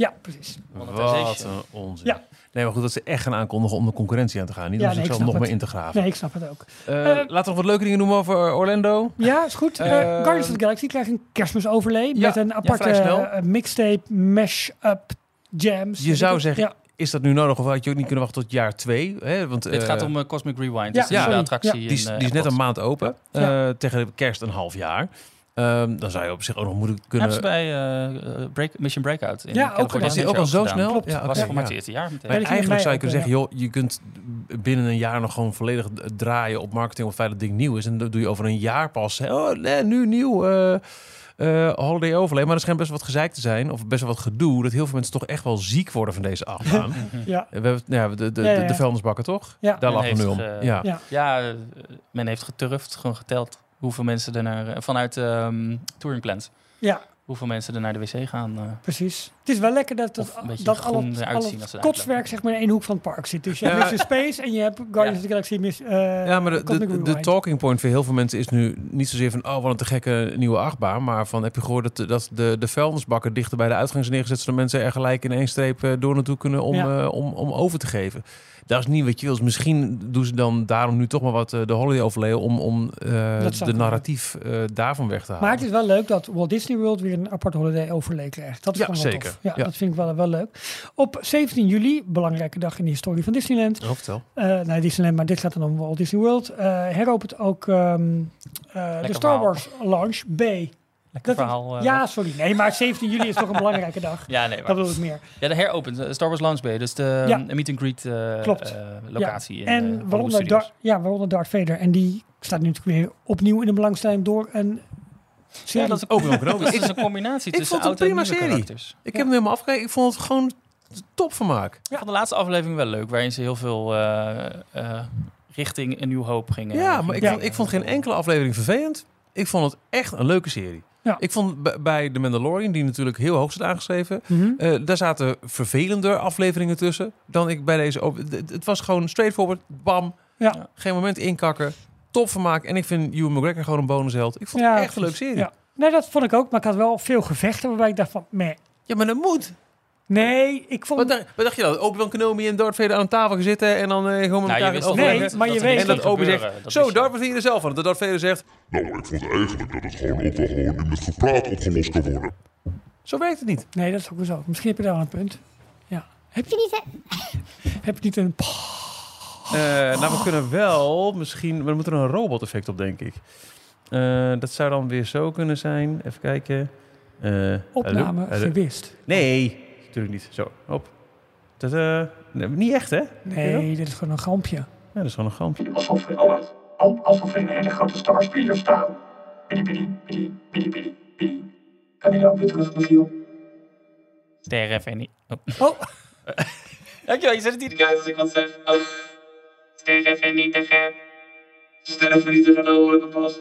Ja, precies. Wat een onzin. Ja. Nee, maar goed, dat ze echt gaan aankondigen om de concurrentie aan te gaan. Niet Ja, om nee, zichzelf nog meer het. in te graven. Nee, ik snap het ook. Eh, Eh, laten we nog wat leuke dingen noemen over Orlando. Ja, is goed. Eh Eh, Guardians of the Galaxy krijgt een kerstmisoverlay Ja, met een aparte mixtape, mash-up, jams. Je zou zeggen, Ja, is dat nu nodig of had je ook niet kunnen wachten tot jaar twee? Hè? Want, Dit eh, gaat om Cosmic Rewind. ja, dus ja, de attractie. Ja. Die is, die is net een maand open. Ja. Eh, tegen de kerst een half jaar. Ehm, dan zou je op zich ook nog moeten kunnen... Ze bij Break, Mission Breakout in Ja, ook. Was die ook al zo gedaan. snel? Klopt. Ja, was voor het eerste jaar meteen. Maar eigenlijk zou je kunnen zeggen, joh, je kunt binnen een jaar nog gewoon volledig draaien op marketing of het feit dat het ding nieuw is. En dat doe je over een jaar pas. hè, Oh, nee, nu nieuw. eh eh, holiday overlay. Maar er schijnt best wel wat gezeik te zijn. Of best wel wat gedoe. Dat heel veel mensen toch echt wel ziek worden van deze achtbaan. ja, We hebben ja, de, de, Ja, ja, de, vuilnisbakken, toch? ja. Daar Men lachen we nu om. ge- ja. Ja. Ja, men heeft geturfd, gewoon geteld hoeveel mensen er naar, eh, vanuit ehm touring plans, ja, hoeveel mensen er naar de wc gaan. eh. precies. Het is wel lekker dat, dat, dat al het, al kotswerk zeg maar in één hoek van het park zit. Dus je hebt Ja. Mission Space en je hebt Guardians of the Galaxy Miss, eh, Ja, maar de, de, de talking point voor heel veel mensen is nu niet zozeer van... oh, wat een te gekke nieuwe achtbaan. Maar van, heb je gehoord dat, dat de, de vuilnisbakken dichter bij de uitgang zijn neergezet... zodat mensen er gelijk in één streep door naartoe kunnen om, Ja. om, om over te geven. Dat is niet wat je wil. Dus misschien doen ze dan daarom nu toch maar wat eh, de holiday overlay... om, om eh, de narratief eh, daarvan weg te halen. Maar het is wel leuk dat Walt Disney World weer een apart holiday overlay krijgt. Dat is Ja, zeker. tof. Ja, Ja. dat vind ik wel, wel leuk. Op 17 juli, belangrijke dag in de historie van Disneyland. Oh, vertel. Nee, Disneyland, maar dit gaat dan om Walt Disney World. heropent ook ehm, eh, de Star. Wars launch B. Lekker Dat is- verhaal. eh, ja, sorry. Nee, maar 17 juli is toch een belangrijke dag. ja, nee, Dat bedoel ik meer. ja, de heropent, eh, Star Wars Launch Bay, dus de Ja. eh, meet and greet eh, Klopt. locatie in eh, En Hollywood waaronder, Studios. Dar ja, waaronder Darth Vader. En die staat nu natuurlijk weer opnieuw in de belangstelling door een Serie. dat is een, Obi-Wan Kenobi. het is een combinatie ik tussen vond het prima serie. karakters. Ik heb hem helemaal afgekeken. Ik vond het gewoon top vermaak. Ik vond de laatste aflevering wel leuk, waarin ze heel veel eh, eh, richting een nieuw hoop gingen. Ja, maar ik, Ja. vond, ik vond geen enkele aflevering vervelend. Ik vond het echt een leuke serie. Ja. Ik vond bij The Mandalorian, die natuurlijk heel hoog staat aangeschreven... Mhm. eh, daar zaten vervelender afleveringen tussen dan ik bij deze... Het was gewoon straightforward, bam, Ja. geen moment inkakken. Top vermaak. En ik vind Ewan McGregor gewoon een bonusheld. Ik vond Ja, het echt een leuke serie. Ja. Nee, dat vond ik ook. Maar ik had wel veel gevechten waarbij ik dacht van, meh. Ja, maar dat moet. Nee, ik vond... Wat dacht, wat dacht je dan? Obi-Wan Kenobi en Darth Vader aan tafel gaan zitten en dan eh, gewoon met Nou, je elkaar wist Nee, maar je er weet- En dat Obi zegt. Dat zo, wist je. Darth Vader zelf van. Dat Darth Vader zegt, Nou, ik vond eigenlijk dat het gewoon ook wel gewoon in het gepraat opgelost kan worden. zo werkt het niet. Nee, dat is ook wel zo. Misschien heb je daar wel een punt. Ja. Heb je niet... Heb je niet een... Eh, nou, we kunnen wel misschien... Maar er moet er een robot-effect op, denk ik. Eh, dat zou dan weer zo kunnen zijn. Even kijken. Eh, opname? Hallo? gewist? Nee, natuurlijk niet. Zo, op. Dat, nee, niet echt, hè? Nee, dit is gewoon een grampje. Ja, dat is gewoon een grap. Alsof we, al, al- alsof we in een hele grote starspeeder staan. Bidi bidi bidi bidi bidi bidi. Kan je dat weer terug, Michiel? Sterren en niet. Oh. Oh. Dankjewel, je zet het hier. Ja, als ik wat zeg. Oh. Sterren en niet pas.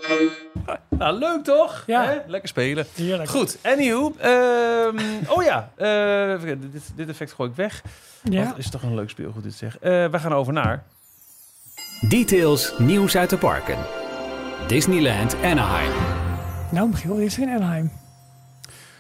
Nou, leuk toch? Ja. Hè? Lekker spelen. Heerlijk. Goed, anywho. ehm, oh ja, eh, dit, dit effect gooi ik weg. Ja. Is toch een leuk speelgoed dit zeg. Eh we gaan over naar... Details nieuws uit de parken. Disneyland Anaheim. Nou, Michiel, dit is in Anaheim.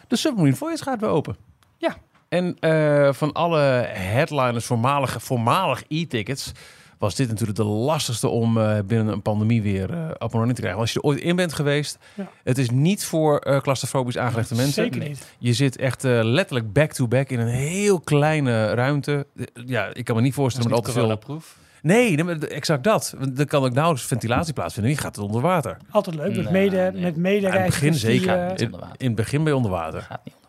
De Submarine Voyage gaat weer open. Ja. En eh, van alle headliners, voormalige, voormalig e-tickets... was dit natuurlijk de lastigste om eh, binnen een pandemie weer eh op en te krijgen. Want als je er ooit in bent geweest... Ja. het is niet voor eh claustrofobisch aangelegde mensen. Zeker niet. Je zit echt eh, letterlijk back-to-back in een heel kleine ruimte. Ja, ik kan me niet voorstellen met al te veel... proef. Nee, exact dat. Want Er kan ook nauwelijks ventilatie plaatsvinden. Die gaat het onder water. Altijd leuk. Met mede, nee. met Ja, in het medereizigers begin die, zeker. in, onder water. in het begin ben je onder water. Gaat niet onder water.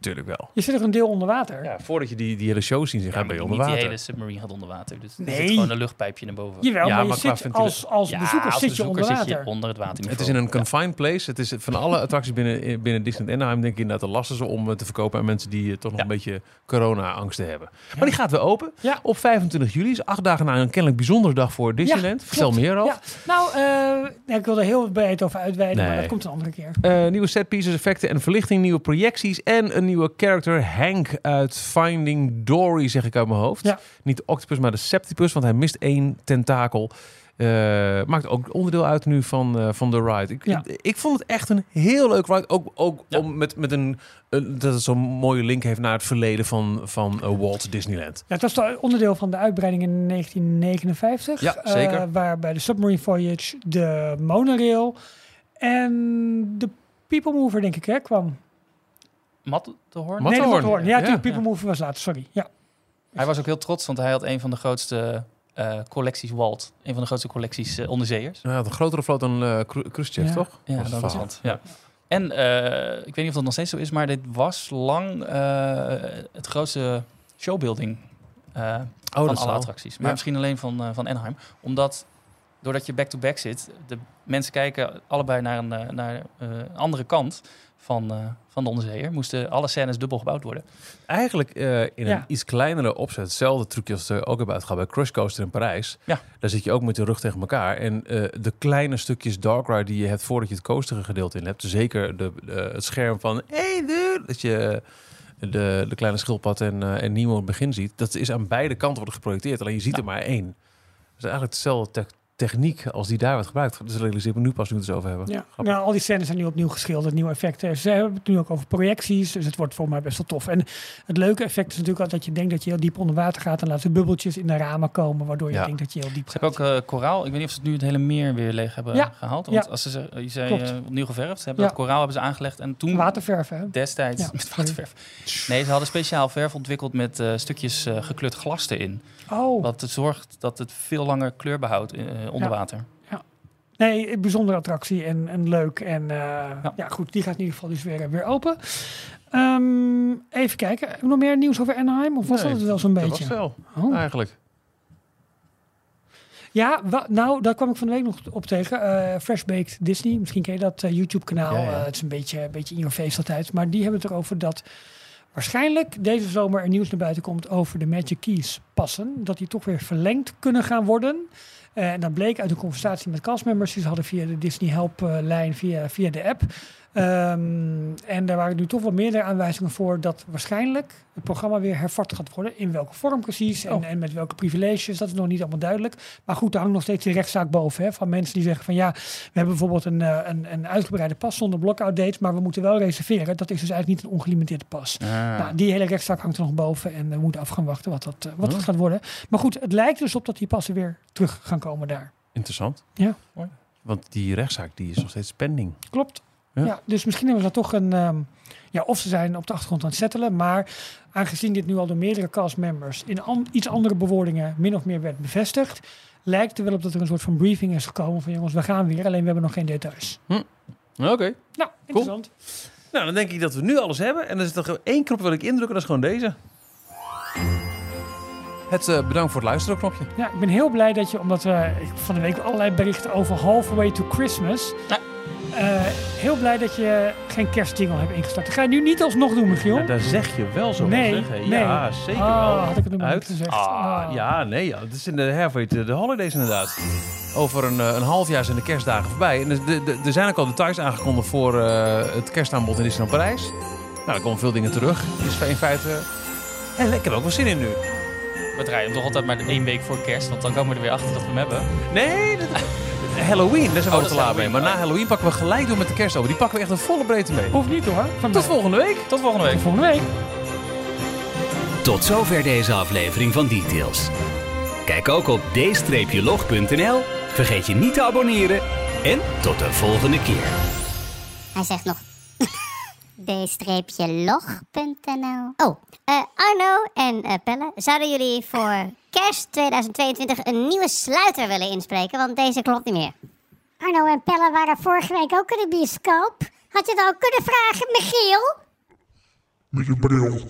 Tuurlijk wel. je zit er een deel onder water. Ja, voordat je die, die hele show ziet, ga je ben je niet onder die water. hele submarine gaat onder water. Dus er Nee. zit gewoon een luchtpijpje naar boven. Jawel, Ja, maar je maar zit als, als Ja, bezoeker als zit je onder bezoeker water. zit je onder het. Het is in een confined place. Het is van alle attracties binnen, binnen Disneyland Anaheim denk ik inderdaad de lastigste om eh, te verkopen aan mensen die eh, toch nog Ja. een beetje corona-angsten hebben. Maar die gaat weer open Ja. op 25 juli. Is acht dagen na een kennelijk bijzondere dag voor Disneyland. Vertel meer over. Ja, nou, eh, ja, ik wil er heel breed over uitweiden, maar dat komt een andere keer. Eh, nieuwe setpieces, effecten en verlichting, nieuwe projecties en een nieuwe character, Hank uit Finding Dory, zeg ik uit mijn hoofd. Ja. Niet de octopus, maar de septipus, want hij mist één tentakel. Eh, maakt ook onderdeel uit nu van, eh, van de ride. Ik, Ja. ik vond het echt een heel leuk ride. Ook, ook Ja. om met, met een, dat het zo'n mooie link heeft naar het verleden van, van eh, Walt Disneyland. Ja, het was de onderdeel van de uitbreiding in 1959. Ja, zeker. eh, waar bij de Submarine Voyage de monorail en de People Mover, denk ik, hè, kwam. Matterhorn? Mat- Nee, de. Matterhorn. Ja, Ja, natuurlijk, ja. People Mover was later, sorry. Ja, Hij was ook heel trots, want hij had een van de grootste eh, collecties Walt. Een van de grootste collecties eh, onderzeeërs. Nou, een grotere vloot dan eh Cru- Khrushchev, Ja. toch? Ja, dat was het. Ja. En eh, ik weet niet of dat nog steeds zo is, maar dit was lang eh, het grootste showbuilding eh, Oh, van alle zal. attracties. Maar Ja. misschien alleen van, van Anaheim. Omdat, doordat je back-to-back zit, de mensen kijken allebei naar een naar, eh, andere kant van, eh, van de onderzeeër. Moesten alle scènes dubbel gebouwd worden. Eigenlijk eh, in een iets kleinere opzet. Hetzelfde trucje als we ook hebben uitgehaald bij Crush Coaster in Parijs. Ja. Daar zit je ook met de rug tegen elkaar. En eh, de kleine stukjes dark ride die je hebt voordat je het coastere gedeelte in hebt. Zeker de, het scherm van... Hey dude! Dat je de, de kleine schildpad en, en Nemo in het begin ziet. Dat is aan beide kanten worden geprojecteerd. Alleen je ziet er maar één. Dat is eigenlijk dezelfde te- techniek als die daar wordt gebruikt. Dus dat realiseer ik me nu pas nu we het er over hebben. ja. Grappig. Nou, al die scènes zijn nu opnieuw geschilderd, nieuwe effecten. Ze hebben het nu ook over projecties, dus het wordt voor mij best wel tof. En het leuke effect is natuurlijk al dat je denkt dat je heel diep onder water gaat en laat ze bubbeltjes in de ramen komen, waardoor je Ja. denkt dat je heel diep Ze gaat. hebben ook eh, koraal. Ik weet niet of ze het nu het hele meer weer leeg hebben Ja. gehaald. Want Ja. als ze, ze- je zei eh, opnieuw geverfd. Ze hebben Ja. dat koraal hebben ze aangelegd. En toen Waterverven, hè? destijds Ja, met waterverf. Nee, ze hadden speciaal verf ontwikkeld met eh, stukjes eh, gekleurd glas erin. Oh, Wat zorgt dat het veel langer kleur behoudt eh, onder Ja. water. nee, een bijzondere attractie en, en leuk. En eh, ja. Ja. goed, die gaat in ieder geval dus weer, weer open. Ehm, even kijken, nog meer nieuws over Anaheim? Of was Nee, dat het wel zo'n Dat beetje? was wel, Oh. eigenlijk. Ja, nou, daar kwam ik van de week nog op tegen. Eh Fresh Baked Disney, misschien ken je dat eh, YouTube-kanaal. Ja, ja. Eh, het is een beetje, een beetje in your face altijd. Maar die hebben het erover dat waarschijnlijk deze zomer er nieuws naar buiten komt over de Magic Keys passen. Dat die toch weer verlengd kunnen gaan worden. Eh, en dat bleek uit een conversatie met castmembers die ze hadden via de Disney Help-lijn, via, via de app. Ehm, en daar waren nu toch wel meerdere aanwijzingen voor dat waarschijnlijk het programma weer hervat gaat worden. In welke vorm precies en, Oh. en met welke privileges, dat is nog niet allemaal duidelijk. Maar goed, er hangt nog steeds die rechtszaak boven. Hè, van mensen die zeggen van ja, we hebben bijvoorbeeld een, eh, een, een uitgebreide pas zonder blockout dates, maar we moeten wel reserveren. Dat is dus eigenlijk niet een ongelimiteerde pas. Nou, die hele rechtszaak hangt er nog boven en we moeten af gaan wachten wat dat, eh, wat dat Oh. gaat worden. Maar goed, het lijkt dus op dat die passen weer terug gaan komen daar. Interessant. Ja. Want die rechtszaak die is nog steeds pending. Klopt. Ja. Ja. dus misschien hebben ze dat toch een. ehm, ja, of ze zijn op de achtergrond aan het settelen. Maar aangezien dit nu al door meerdere castmembers in an- iets andere bewoordingen min of meer werd bevestigd. Lijkt er wel op dat er een soort van briefing is gekomen van jongens, we gaan weer. Alleen we hebben nog geen details. Oké. Nou, interessant. Nou, dan denk ik dat we nu alles hebben. En er is nog één knop wil ik indrukken, dat is gewoon deze. Het eh, bedankt voor het luisteren knopje. Ja, ik ben heel blij dat je, omdat we ik van de week allerlei berichten over Halfway to Christmas. Ja. eh, heel blij dat je geen kerstjingle hebt ingestart. Dat ga je nu niet alsnog doen, Michiel. Ja, daar zeg je wel zo Nee, zeggen. nee. Ja, zeker Ah, wel. had ik het nog Uit. gezegd. Ah, Ah. Ja, nee, ja. Het is in de halfway to the holidays inderdaad. Over een, eh, een half jaar zijn de kerstdagen voorbij. En er- de- de- zijn ook al details aangekondigd voor eh, het kerstaanbod in Disneyland Parijs. Nou, er komen veel dingen terug. Dus in feite... En ik heb er ook wel zin in nu. We draaien hem toch altijd maar één week voor kerst, want dan komen we er weer achter dat we hem hebben. Nee, dat- Halloween, daar zijn we Oh, te laat mee. Maar na Halloween pakken we gelijk door met de kerst over. Die pakken we echt een volle breedte mee. Hoeft niet hoor. Van Tot mij. volgende week. Tot volgende week. Tot volgende week. Tot zover deze aflevering van Details. Kijk ook op d-log.nl. Vergeet je niet te abonneren. En tot de volgende keer. Hij zegt nog d-log.nl. Oh, eh, Arno en eh, Pelle, zouden jullie voor kerst 2022 een nieuwe sluiter willen inspreken? Want deze klopt niet meer. Arno en Pelle waren vorige week ook in de bioscoop. Had je het ook kunnen vragen, Michiel? Met je bril.